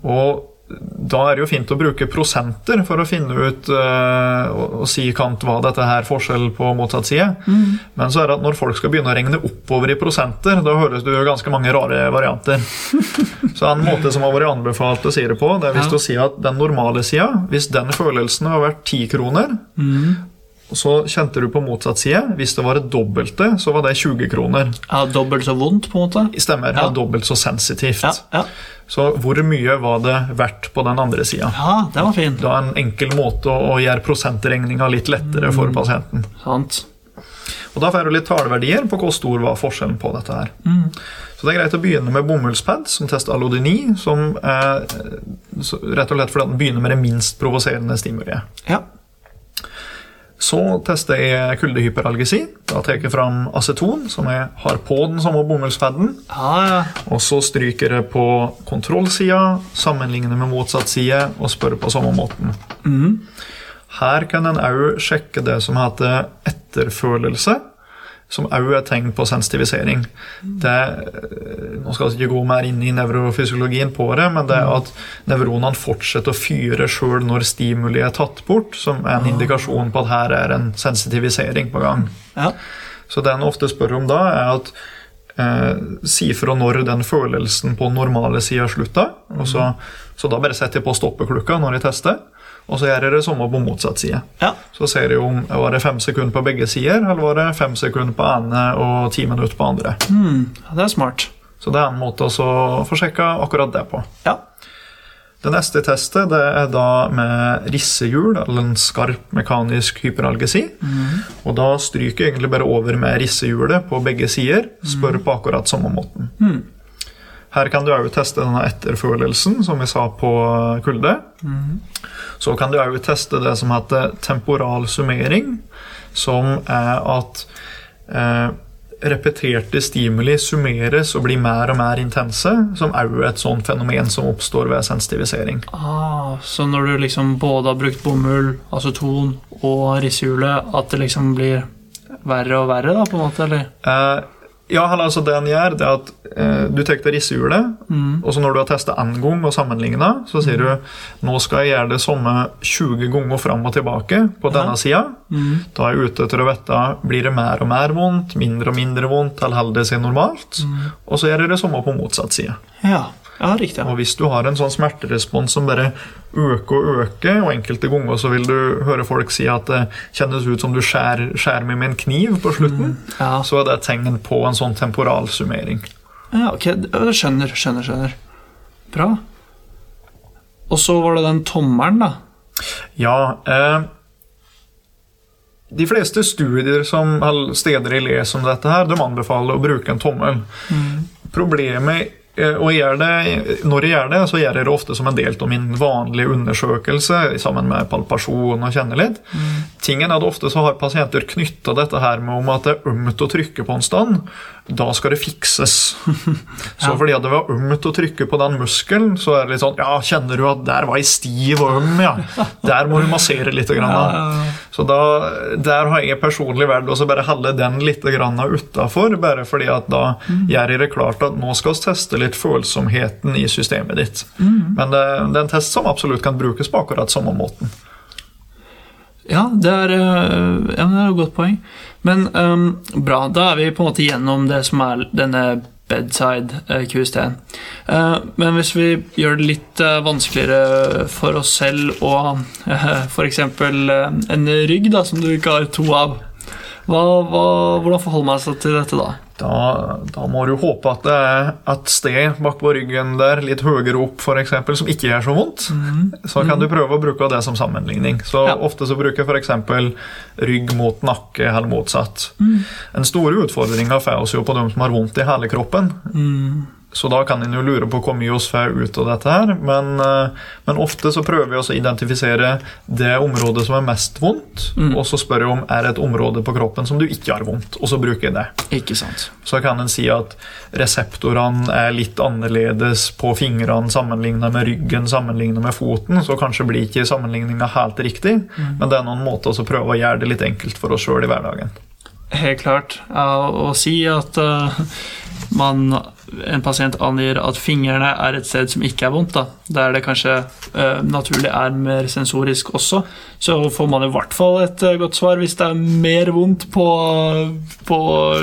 Og da er det jo fint å bruke prosenter for å finne ut uh, og, si kant hva dette her forskjell på motsatt side. Men så er det at når folk skal begynne å regne oppover i prosenter, da høres det jo ganske mange rare varianter. Så en måte som har vært anbefalt å si det på, det er hvis Ja. du sier at den normale sida, hvis den følelsen har vært ti kroner, og så kjente du på motsatt side. Hvis det var det dobbelte, så var det 20 kroner. ja, Dobbelt så vondt, på en måte? Stemmer. Ja. Ja. Dobbelt så sensitivt. Ja, ja. Så hvor mye var det verdt på den andre sida? ja det var fint. Er en enkel måte å, gjøre prosentregninga litt lettere for pasienten. Sant. Og Da får du litt tallverdier på hvor stor var forskjellen på dette her. Så det er greit å begynne med bomullspad, som tester allodyni, som er rett og slett fordi den begynner med det minst provoserende stimuliet. Ja. Så tester jeg kuldehyperalgesi. Da tar jeg fram aceton, som jeg har på den samme bomullspaden. Ah, ja. Og så stryker jeg på kontrollsida, sammenligner med motsatt side og spør på samme måten. Her kan en òg sjekke det som heter etterfølelse, som òg er tegn på sensitivisering. Det, nå skal jeg ikke gå mer inn i nevrofysiologien på det, men det er at nevronene fortsetter å fyre sjøl når stimuli er tatt bort, som er en indikasjon på at her er en sensitivisering på gang. ja. Så det en ofte spør om da, er at eh, si fra når den følelsen på normale sida slutta. og Så, så da bare setter jeg på stoppeklokka når jeg tester, og så gjør jeg det samme på motsatt side. ja. Så ser jeg om var det fem sekunder på begge sider, eller var det fem sekunder på ene og ti minutter på andre. Mm, Det er smart. Så det er en måte å få sjekka akkurat det på. Ja. Det neste testet det er da med rissehjul, eller en skarp mekanisk hyperalgesi. Mm. Og da stryker jeg egentlig bare over med rissehjulet på begge sider. Spør på akkurat samme måten. Her kan du òg teste denne etterfølelsen, som vi sa på kulde. Så kan du òg teste det som heter temporal summering, som er at eh, repeterte stimuli summeres og blir mer og mer intense, som òg er et sånt fenomen som oppstår ved sensitivisering. Ah, så når du liksom både har brukt bomull, aceton og rissehjulet, at det liksom blir verre og verre, da, på en måte? eller? Eh, ja, eller altså det en gjør, det er at eh, du tar rissehjulet, og så når du har testa én gang og sammenligna, så sier du nå skal jeg gjøre det samme 20 ganger fram og tilbake på denne sida. Da er jeg ute etter å vite blir det mer og mer vondt, mindre og mindre vondt, eller holder det seg normalt. Og så gjør jeg det samme på motsatt side. Ja, ja riktig. Og hvis du har en sånn smerterespons som bare øker og øker, og enkelte ganger så vil du høre folk si at det kjennes ut som du skjærer, skjærer med en kniv på slutten, Ja. så er det et tegn på en sånn temporalsummering. Ja, ok, skjønner, skjønner, skjønner. Bra. Og så var det den tommelen, da. Ja, eh, de fleste studier som, steder jeg leser om dette her, de anbefaler å bruke en tommel. Problemet eh, og gjør det, Når jeg gjør det, så gjør jeg det ofte som en del av min vanlige undersøkelse, sammen med palpasjon og kjenne litt. Tingen er at Ofte så har pasienter knytta dette her med om at det er ømt å trykke på en stand. Da skal det fikses. Så fordi at det var ømt å trykke på den muskelen, så er det litt sånn Ja, kjenner du at der var jeg stiv og øm, ja. Der må du massere litt. Grann, da. Så da, der har jeg personlig valgt å bare holde den litt utafor, bare fordi at da gjør jeg det klart at nå skal vi teste litt følsomheten i systemet ditt. Men det, det er en test som absolutt kan brukes på akkurat samme måten. Ja, det er, øh, ja, det er et godt poeng. Men um, bra, da er vi på en måte gjennom det som er denne bedside øh, QST-en. Eh, men hvis vi gjør det litt øh, vanskeligere for oss selv og f.eks. en rygg da, som du ikke har to av, hva, hva, hvordan forholder man seg til dette da? Da, da, må du håpe at det er et sted bak på ryggen der, litt høyere opp f.eks., som ikke gjør så vondt. Mm. Så kan du prøve å bruke det som sammenligning. Så ja. Ofte så bruker jeg f.eks. rygg mot nakke eller motsatt. Mm. Den store utfordringa får oss jo på dem som har vondt i hele kroppen. Mm. Så da kan en jo lure på hvor mye vi får ut av dette her. Men, eh, men, ofte så prøver vi å identifisere det området som er mest vondt, mm. og så spør jeg om er det et område på kroppen som du ikke har vondt, og så bruker jeg det. Ikke sant. Så kan en si at reseptorene er litt annerledes på fingrene sammenlignet med ryggen sammenlignet med foten, så kanskje blir ikke sammenligninga helt riktig, mm. men det er noen måter å prøve å gjøre det litt enkelt for oss sjøl i hverdagen. Helt klart. Å si at uh, man en pasient angir at fingrene er et sted som ikke er vondt, da, der det kanskje uh, naturlig er mer sensorisk også, så får man i hvert fall et uh, godt svar hvis det er mer vondt på, på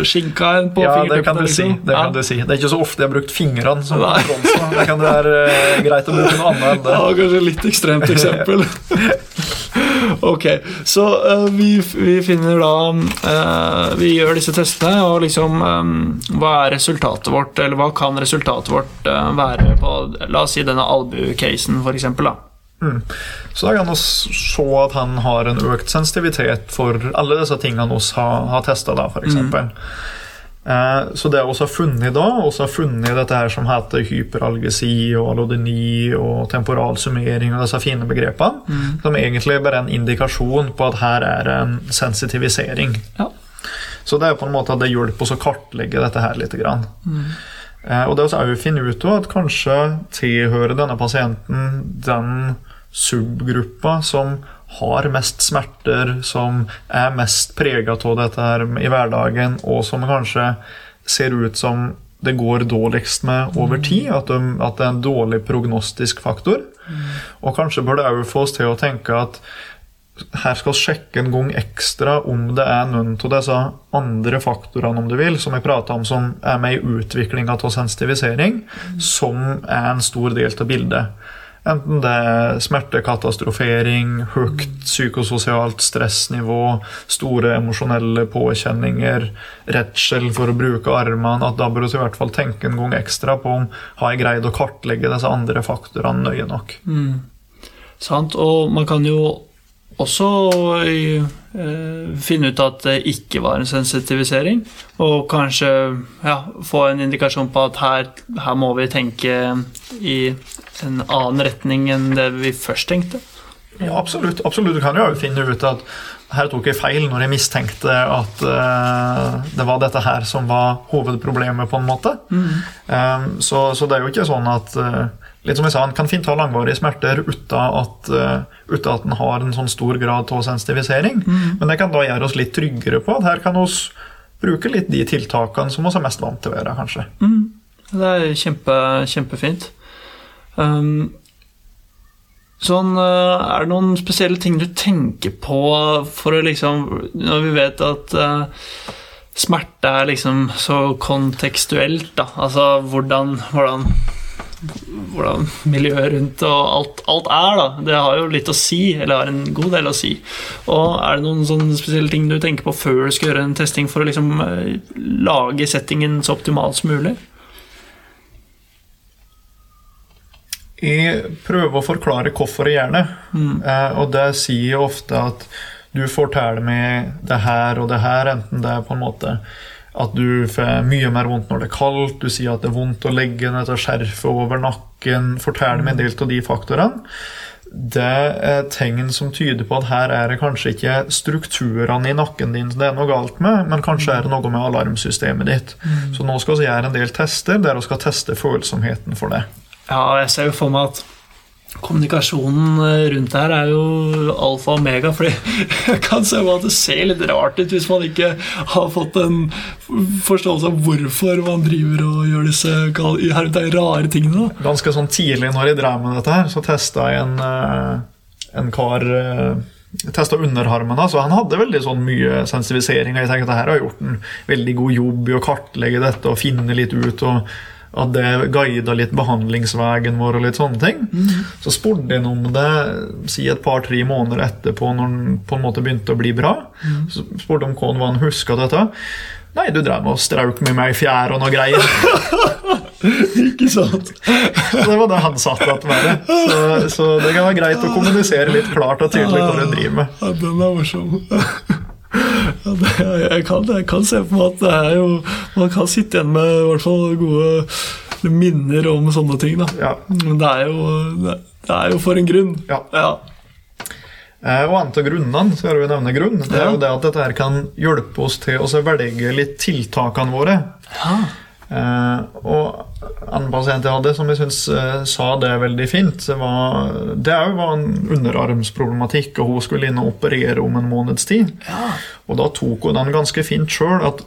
skinka enn på ja. Det kan du liksom. si. Det, ja. du si. det er ikke så ofte jeg har brukt fingrene som bronse. det kan være uh, greit å bruke noe annet enn det. Ja, kanskje litt ekstremt eksempel. ok, så vi, vi, finner da Vi gjør disse testene, og liksom um, Hva er resultatet vårt, eller hva kan resultatet vårt uh, være på La oss si denne albu-casen, f.eks. Mm. Så da kan vi se at han har en økt sensitivitet for alle disse tingene vi har, har testa, f.eks. Mm. Eh, så det vi har funnet da, vi har funnet dette her som heter hyperalgesi og alodeni og temporalsummering og disse fine begrepene, mm. som egentlig bare er en indikasjon på at her er en sensitivisering. Ja. Så det er på en måte at det hjelper oss å kartlegge dette her litt. Mm. Eh, og det vi òg finner ut av, at kanskje tilhører denne pasienten den subgruppa som har mest smerter, som er mest prega av dette her i hverdagen, og som kanskje ser ut som det går dårligst med over tid. At, de, at det er en dårlig prognostisk faktor. Mm. Og kanskje bør det òg få oss til å tenke at her skal vi sjekke en gang ekstra om det er noen av disse andre faktorene om du vil, som jeg prata om, som er med i utviklinga av sensitivisering, mm. som er en stor del av bildet. Enten det er smertekatastrofering, høyt psykososialt stressnivå, store emosjonelle påkjenninger, redsel for å bruke armene, at da bør vi i hvert fall tenke en gang ekstra på om har jeg greid å kartlegge disse andre faktorene nøye nok. Mm. Sant, og man kan jo også eh, finne ut at det ikke var en sensitivisering. Og kanskje ja, få en indikasjon på at her, her, må vi tenke i en annen retning enn det vi først tenkte. Ja, absolutt. absolutt. Du kan jo finne ut at her tok jeg feil når jeg mistenkte at uh, det var dette her som var hovedproblemet, på en måte. Mm. Um, så, så, det er jo ikke sånn at uh, litt som jeg sa, En kan fint ha langvarige smerter uten at, uh, uten at en har en sånn stor grad av sensitivisering. Mm. Men det kan da gjøre oss litt tryggere på at her kan vi bruke litt de tiltakene som vi er mest vant til å gjøre, kanskje. Mm. Det er kjempe, kjempefint. Um, sånn, uh, er det noen spesielle ting du tenker på for å liksom Når vi vet at uh, smerte er liksom så kontekstuelt, da. Altså hvordan, hvordan hvordan miljøet rundt og alt, alt, er, da. Det har jo litt å si, eller har en god del å si. Og er det noen sånne spesielle ting du tenker på før du skal gjøre en testing for å liksom eh, lage settingen så optimalt som mulig? Jeg prøver å forklare hvorfor jeg gjør det. Mm. Eh, og det sier jeg ofte at du forteller meg det her og det her, enten det er på en måte at du får mye mer vondt når det er kaldt, du sier at det er vondt å legge ned dette skjerfet over nakken. Fortell meg en del av de faktorene. Det er tegn som tyder på at her er det kanskje ikke strukturene i nakken din det er noe galt med, men kanskje er det noe med alarmsystemet ditt. Så nå skal vi gjøre en del tester der vi skal teste følsomheten for det. Ja, jeg ser jo for meg at kommunikasjonen eh, rundt her er jo alfa og omega. fordi jeg kan se at det ser litt rart ut hvis man ikke har fått en forståelse av hvorfor man driver og gjør disse rare tingene. Ganske sånn tidlig når jeg drev med dette, her, så testa jeg en, eh, en kar eh, testa underarmene, så han hadde veldig sånn mye sensivisering. Jeg tenkte at dette har gjort en veldig god jobb i å kartlegge dette og finne litt ut. og at det guida litt behandlingsveien vår og litt sånne ting. Så spurte jeg om det si et par-tre måneder etterpå, når han på en måte begynte å bli bra. Så spurte han hva han huska dette. Nei, du drev og strauk med meg i fjæra og noe greier. Ikke sant? Det var det han satt igjen med. det. Så, så det kan være greit å kommunisere litt klart og tydelig hva du driver med. Ja, den er morsom. Ja, det, jeg, kan, jeg kan se på meg at det jo Man kan sitte igjen med i hvert fall gode minner om sånne ting. Ja. Men det er jo, det, det er jo for en grunn. Ja. Ja. Eh, Og en av grunnene så vi nevne grunn, det er Ja. jo det at dette her kan hjelpe oss til å velge litt tiltakene våre. Eh, og en pasient jeg hadde som jeg syns eh, sa det veldig fint, det var, det òg var en underarmsproblematikk, og hun skulle inn og operere om en måneds tid. Og da tok hun den ganske fint sjøl, at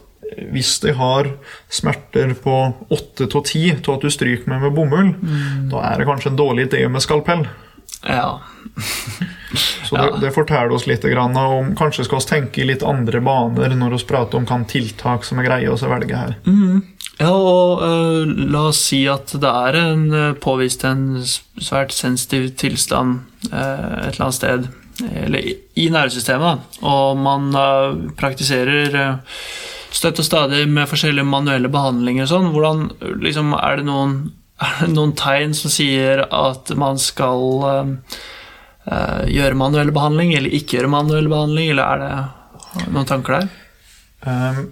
hvis de har smerter på 8 til 10 til at du stryker med med bomull, da er det kanskje en dårlig idé med skalpell. ja. Så det, det forteller oss litt om Kanskje skal vi tenke i litt andre baner når vi prater om hvilke tiltak som er greie å velge her. Ja, og uh, la oss si at det er en, øh, påvist en svært sensitiv tilstand uh, et eller annet sted, eller i, i nervesystemet, og man uh, praktiserer støtt og stadig med forskjellige manuelle behandlinger og sånn. Hvordan liksom, er, det noen, er det noen tegn som sier at man skal gjøre manuell behandling, eller ikke gjøre manuell behandling, eller er det noen tanker der? Um,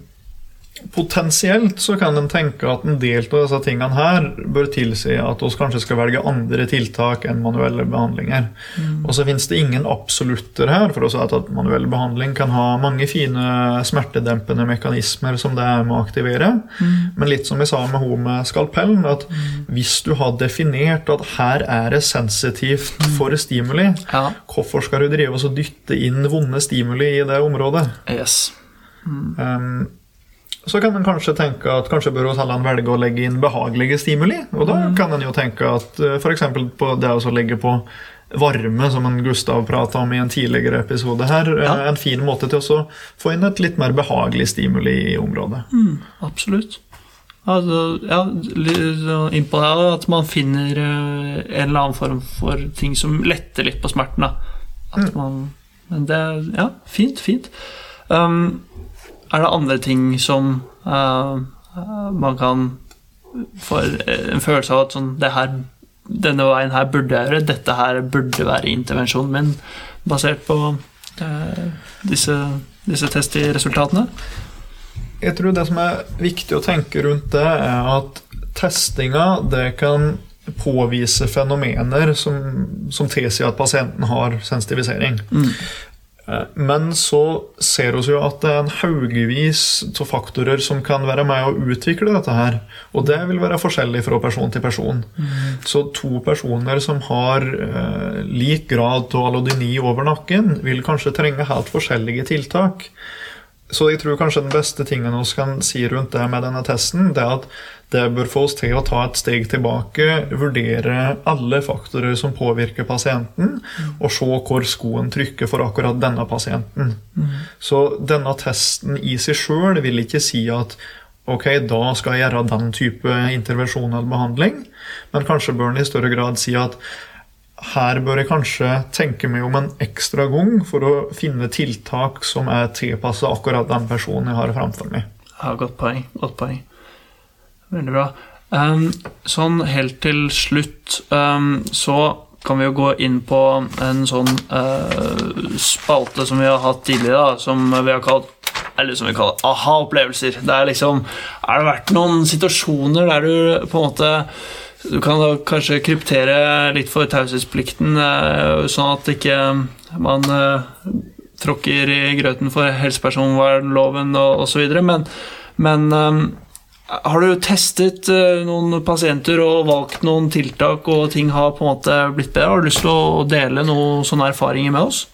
Potensielt så kan en tenke at en del av disse tingene her bør tilsi at vi kanskje skal velge andre tiltak enn manuelle behandlinger. Og så finnes det ingen absolutter her, for å si at manuell behandling kan ha mange fine smertedempende mekanismer som det er med å aktivere. Men litt som jeg sa med hun med skalpellen, at hvis du har definert at her er det sensitivt for stimuli, Ja. hvorfor skal du drive og dytte inn vonde stimuli i det området? Yes. Um, så kan en kanskje tenke at kanskje bør hotellene velge å legge inn behagelige stimuli. Og da kan en jo tenke at f.eks. på det å legge på varme, som en Gustav prata om i en tidligere episode her, Ja. er en fin måte til å få inn et litt mer behagelig stimuli i området. Absolutt. Altså, ja, det at man finner eh, en eller annen form for ting som letter litt på smerten. Da. At man, men det Ja, fint, fint. Um, er det andre ting som eh, man kan få en følelse av at sånn, det her, denne veien her burde jeg gjøre, dette her burde være intervensjonen min, basert på uh, disse, disse testresultatene? Jeg tror det som er viktig å tenke rundt det, er at testinga det kan påvise fenomener som, som tilsier at pasienten har sensitivisering. Eh, Men så ser vi jo at det er en haugevis av faktorer som kan være med å utvikle dette her. Og det vil være forskjellig fra person til person. Så to personer som har eh, lik grad av alodini over nakken, vil kanskje trenge helt forskjellige tiltak. Så jeg tror kanskje den beste tingen vi kan si rundt det med denne testen, det er at det bør få oss til å ta et steg tilbake, vurdere alle faktorer som påvirker pasienten, og se hvor skoen trykker for akkurat denne pasienten. Så denne testen i seg sjøl vil ikke si at ok, da skal jeg gjøre den type intervensjon eller behandling, men kanskje bør den i større grad si at her bør jeg kanskje tenke meg om en ekstra gang for å finne tiltak som er tilpassa akkurat den personen jeg har framfor meg. Ja, godt poeng. Godt poeng. Veldig bra. Um, sånn helt til slutt um, så kan vi jo gå inn på en sånn uh, spalte som vi har hatt tidligere, da, som vi har kalt eller som vi kaller aha-opplevelser. Det er liksom Har det vært noen situasjoner der du på en måte Du kan da kanskje kryptere litt for taushetsplikten, eh, sånn at ikke man eh, tråkker i grøten for helsepersonvernloven osv. Men, men eh, har du testet noen pasienter og valgt noen tiltak, og ting har på en måte blitt bedre? Har du lyst til å dele noen sånne erfaringer med oss?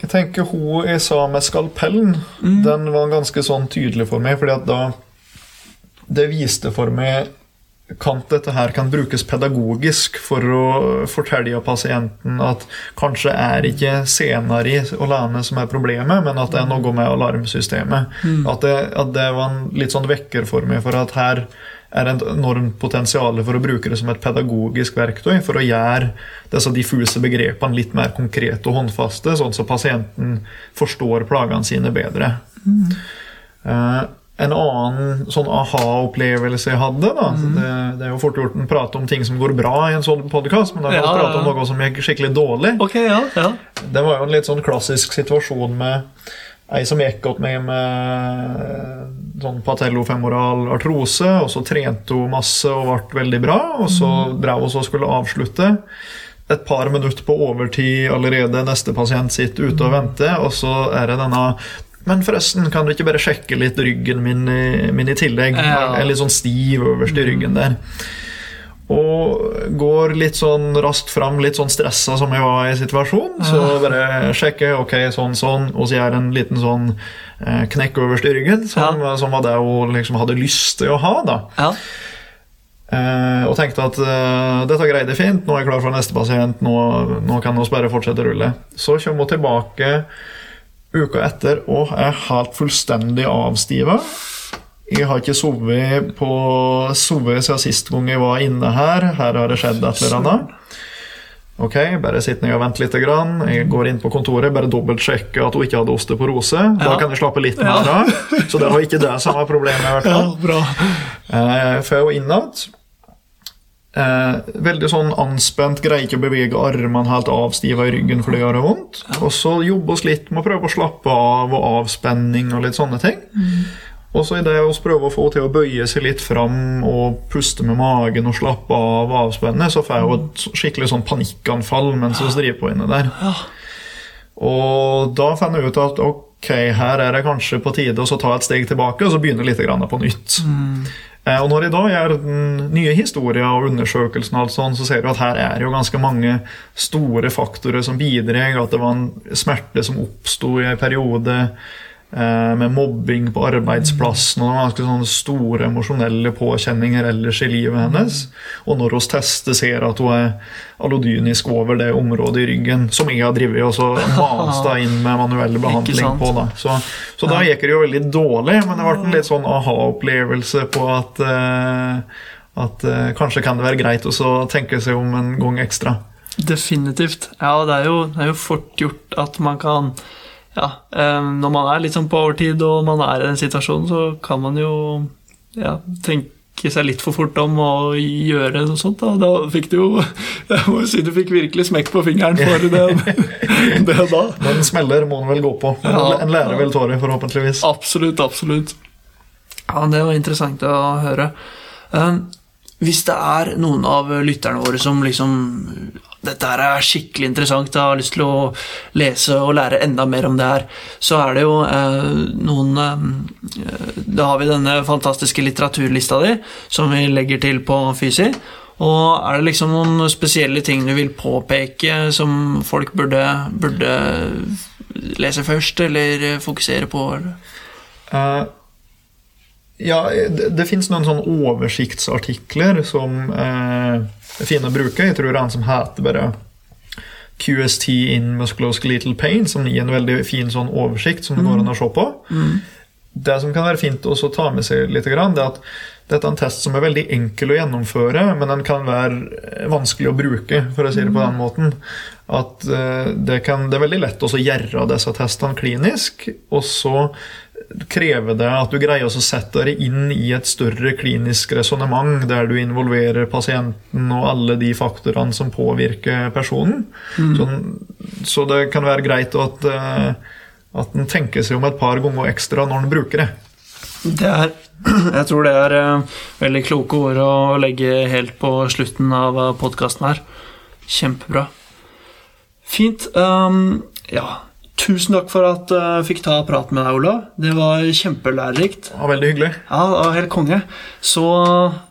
Jeg tenker Hun jeg sa med skalpellen, den var ganske sånn tydelig for meg. fordi at da Det viste for meg kan dette her kan brukes pedagogisk for å fortelle pasienten at kanskje er ikke senere i alene som er problemet, men at det er noe med alarmsystemet. At, det, at det var en litt sånn vekker for meg for at her er et enormt potensial for å bruke det som et pedagogisk verktøy for å gjøre disse diffuse begrepene litt mer konkrete og håndfaste, sånn at pasienten forstår plagene sine bedre. Eh, en annen sånn aha-opplevelse jeg hadde da, det, det er jo fort gjort å prate om ting som går bra i en sånn podkast, men da kan Ja, prate om noe som gikk skikkelig dårlig. Ok, ja, ja. Det var jo en litt sånn klassisk situasjon med ei som gikk opp med med sånn patellofemoral artrose, og så trente hun masse og ble veldig bra, og så drev hun så skulle avslutte. Et par minutter på overtid allerede, neste pasient sitter ute og venter, og så er det denne men forresten, kan du ikke bare sjekke litt ryggen min min i tillegg? Ja. Jeg er litt sånn stiv øverst i ryggen der. Og går litt sånn raskt fram, litt sånn stressa som jeg var i situasjonen. Så bare sjekke, ok, sånn, sånn, og så gjør en liten sånn eh, knekk øverst i ryggen, som, som var det hun liksom hadde lyst til å ha. da. ja. Uh, og tenkte at uh, dette greide fint, nå er jeg klar for neste pasient, nå, nå kan vi bare fortsette å rulle. Så kommer hun tilbake uka etter og er helt fullstendig avstiva. Jeg har ikke sovet på sovet siden sist gang jeg var inne her. Her har det skjedd et eller annet. Ok, bare sitt ned og vent litt. Grann. Jeg går inn på kontoret, bare dobbeltsjekker at hun ikke hadde osteoporose. Da Ja. kan jeg slappe litt mer av. Så det var ikke det som var problemet. i hvert ja fall. bra. Eh, Før hun innad eh, Veldig sånn anspent, greier ikke å bevege armene helt avstiva i ryggen fordi det gjør det vondt. Og så jobbe oss litt med å prøve å slappe av og avspenning og litt sånne ting. Og så i det prøver prøve å få til å bøye seg litt fram og puste med magen og slappe av og avspenne, så får hun et skikkelig sånn panikkanfall mens vi driver på inne der. Og da finner jeg ut at ok, her er det kanskje på tide å så ta et steg tilbake og så begynne litt på nytt. Eh, Og når jeg da gjør nye historien og undersøkelsen, og alt sånt, så ser du at her er jo ganske mange store faktorer som bidrar. At det var en smerte som oppsto i en periode eh, med mobbing på arbeidsplassen. og noen ganske sånne store emosjonelle påkjenninger ellers i livet hennes. Og når vi tester, ser at hun er allodynisk over det området i ryggen som jeg har drevet og så mast inn med manuell behandling på. da. Så, så da gikk det jo veldig dårlig, men det ble en litt sånn aha-opplevelse på at, eh, at eh, kanskje kan det være greit å tenke seg om en gang ekstra. Definitivt. Ja, det er, jo, det er jo fort gjort at man kan Ja, eh, når man er litt sånn på overtid og man er i den situasjonen, så kan man jo ja, tenke seg litt for fort om å gjøre noe sånt. Da, da fikk du jo Jeg må si du fikk virkelig smekk på fingeren for det, det da. Den smeller må en vel gå på. Men Ja. En lærer vel tårer, forhåpentligvis. Absolutt, absolutt. Ja, Det var interessant å høre. Um, hvis det er noen av lytterne våre som liksom Dette her er skikkelig interessant, jeg har lyst til å lese og lære enda mer om det her, så er det jo eh, noen eh, Da har vi denne fantastiske litteraturlista di, som vi legger til på Fysi. Og er det liksom noen spesielle ting du vil påpeke som folk burde, burde lese først, eller fokusere på? Eller? Eh, ja, det, det fins noen sånne oversiktsartikler som eh, fine å bruke. Jeg tror det er en som heter bare QST in musculoskeletal pain, som gir en veldig fin sånn oversikt som det går an å se på. Det som kan være fint å ta med seg litt, det er at dette er en test som er veldig enkel å gjennomføre, men den kan være vanskelig å bruke, for å si det på den måten. At eh, det, kan, det er veldig lett å gjøre disse testene klinisk, og så krever det at du greier å sette deg inn i et større klinisk resonnement der du involverer pasienten og alle de faktorene som påvirker personen. Mm. så det kan være greit at, eh, at en tenker seg om et par ganger ekstra når en bruker det. Det er, jeg tror det er eh, veldig kloke ord å legge helt på slutten av podkasten her. Kjempebra. Fint. Um, ja, tusen takk for at eh, jeg fikk ta praten med deg, Olav. Det var kjempelærerikt. Var veldig hyggelig. Ja, det var helt konge. Så,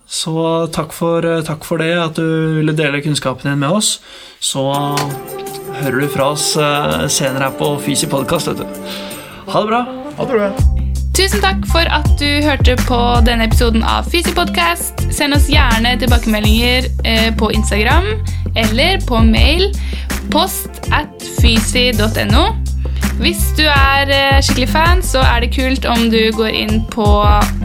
så takk, for, eh, takk for det, at du ville dele kunnskapen din med oss. Så hører du fra oss eh, senere her på Fysi podkast, vet du. Ha det bra. Ha det bra. Tusen takk for at du hørte på denne episoden av Fysi podkast. Send oss gjerne tilbakemeldinger eh, på Instagram eller på mail post at fysi.no. Hvis du er eh, skikkelig fan, så er det kult om du går inn på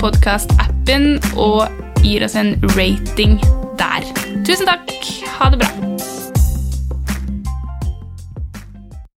podkast-appen og gir oss en rating der. Tusen takk. Ha det bra.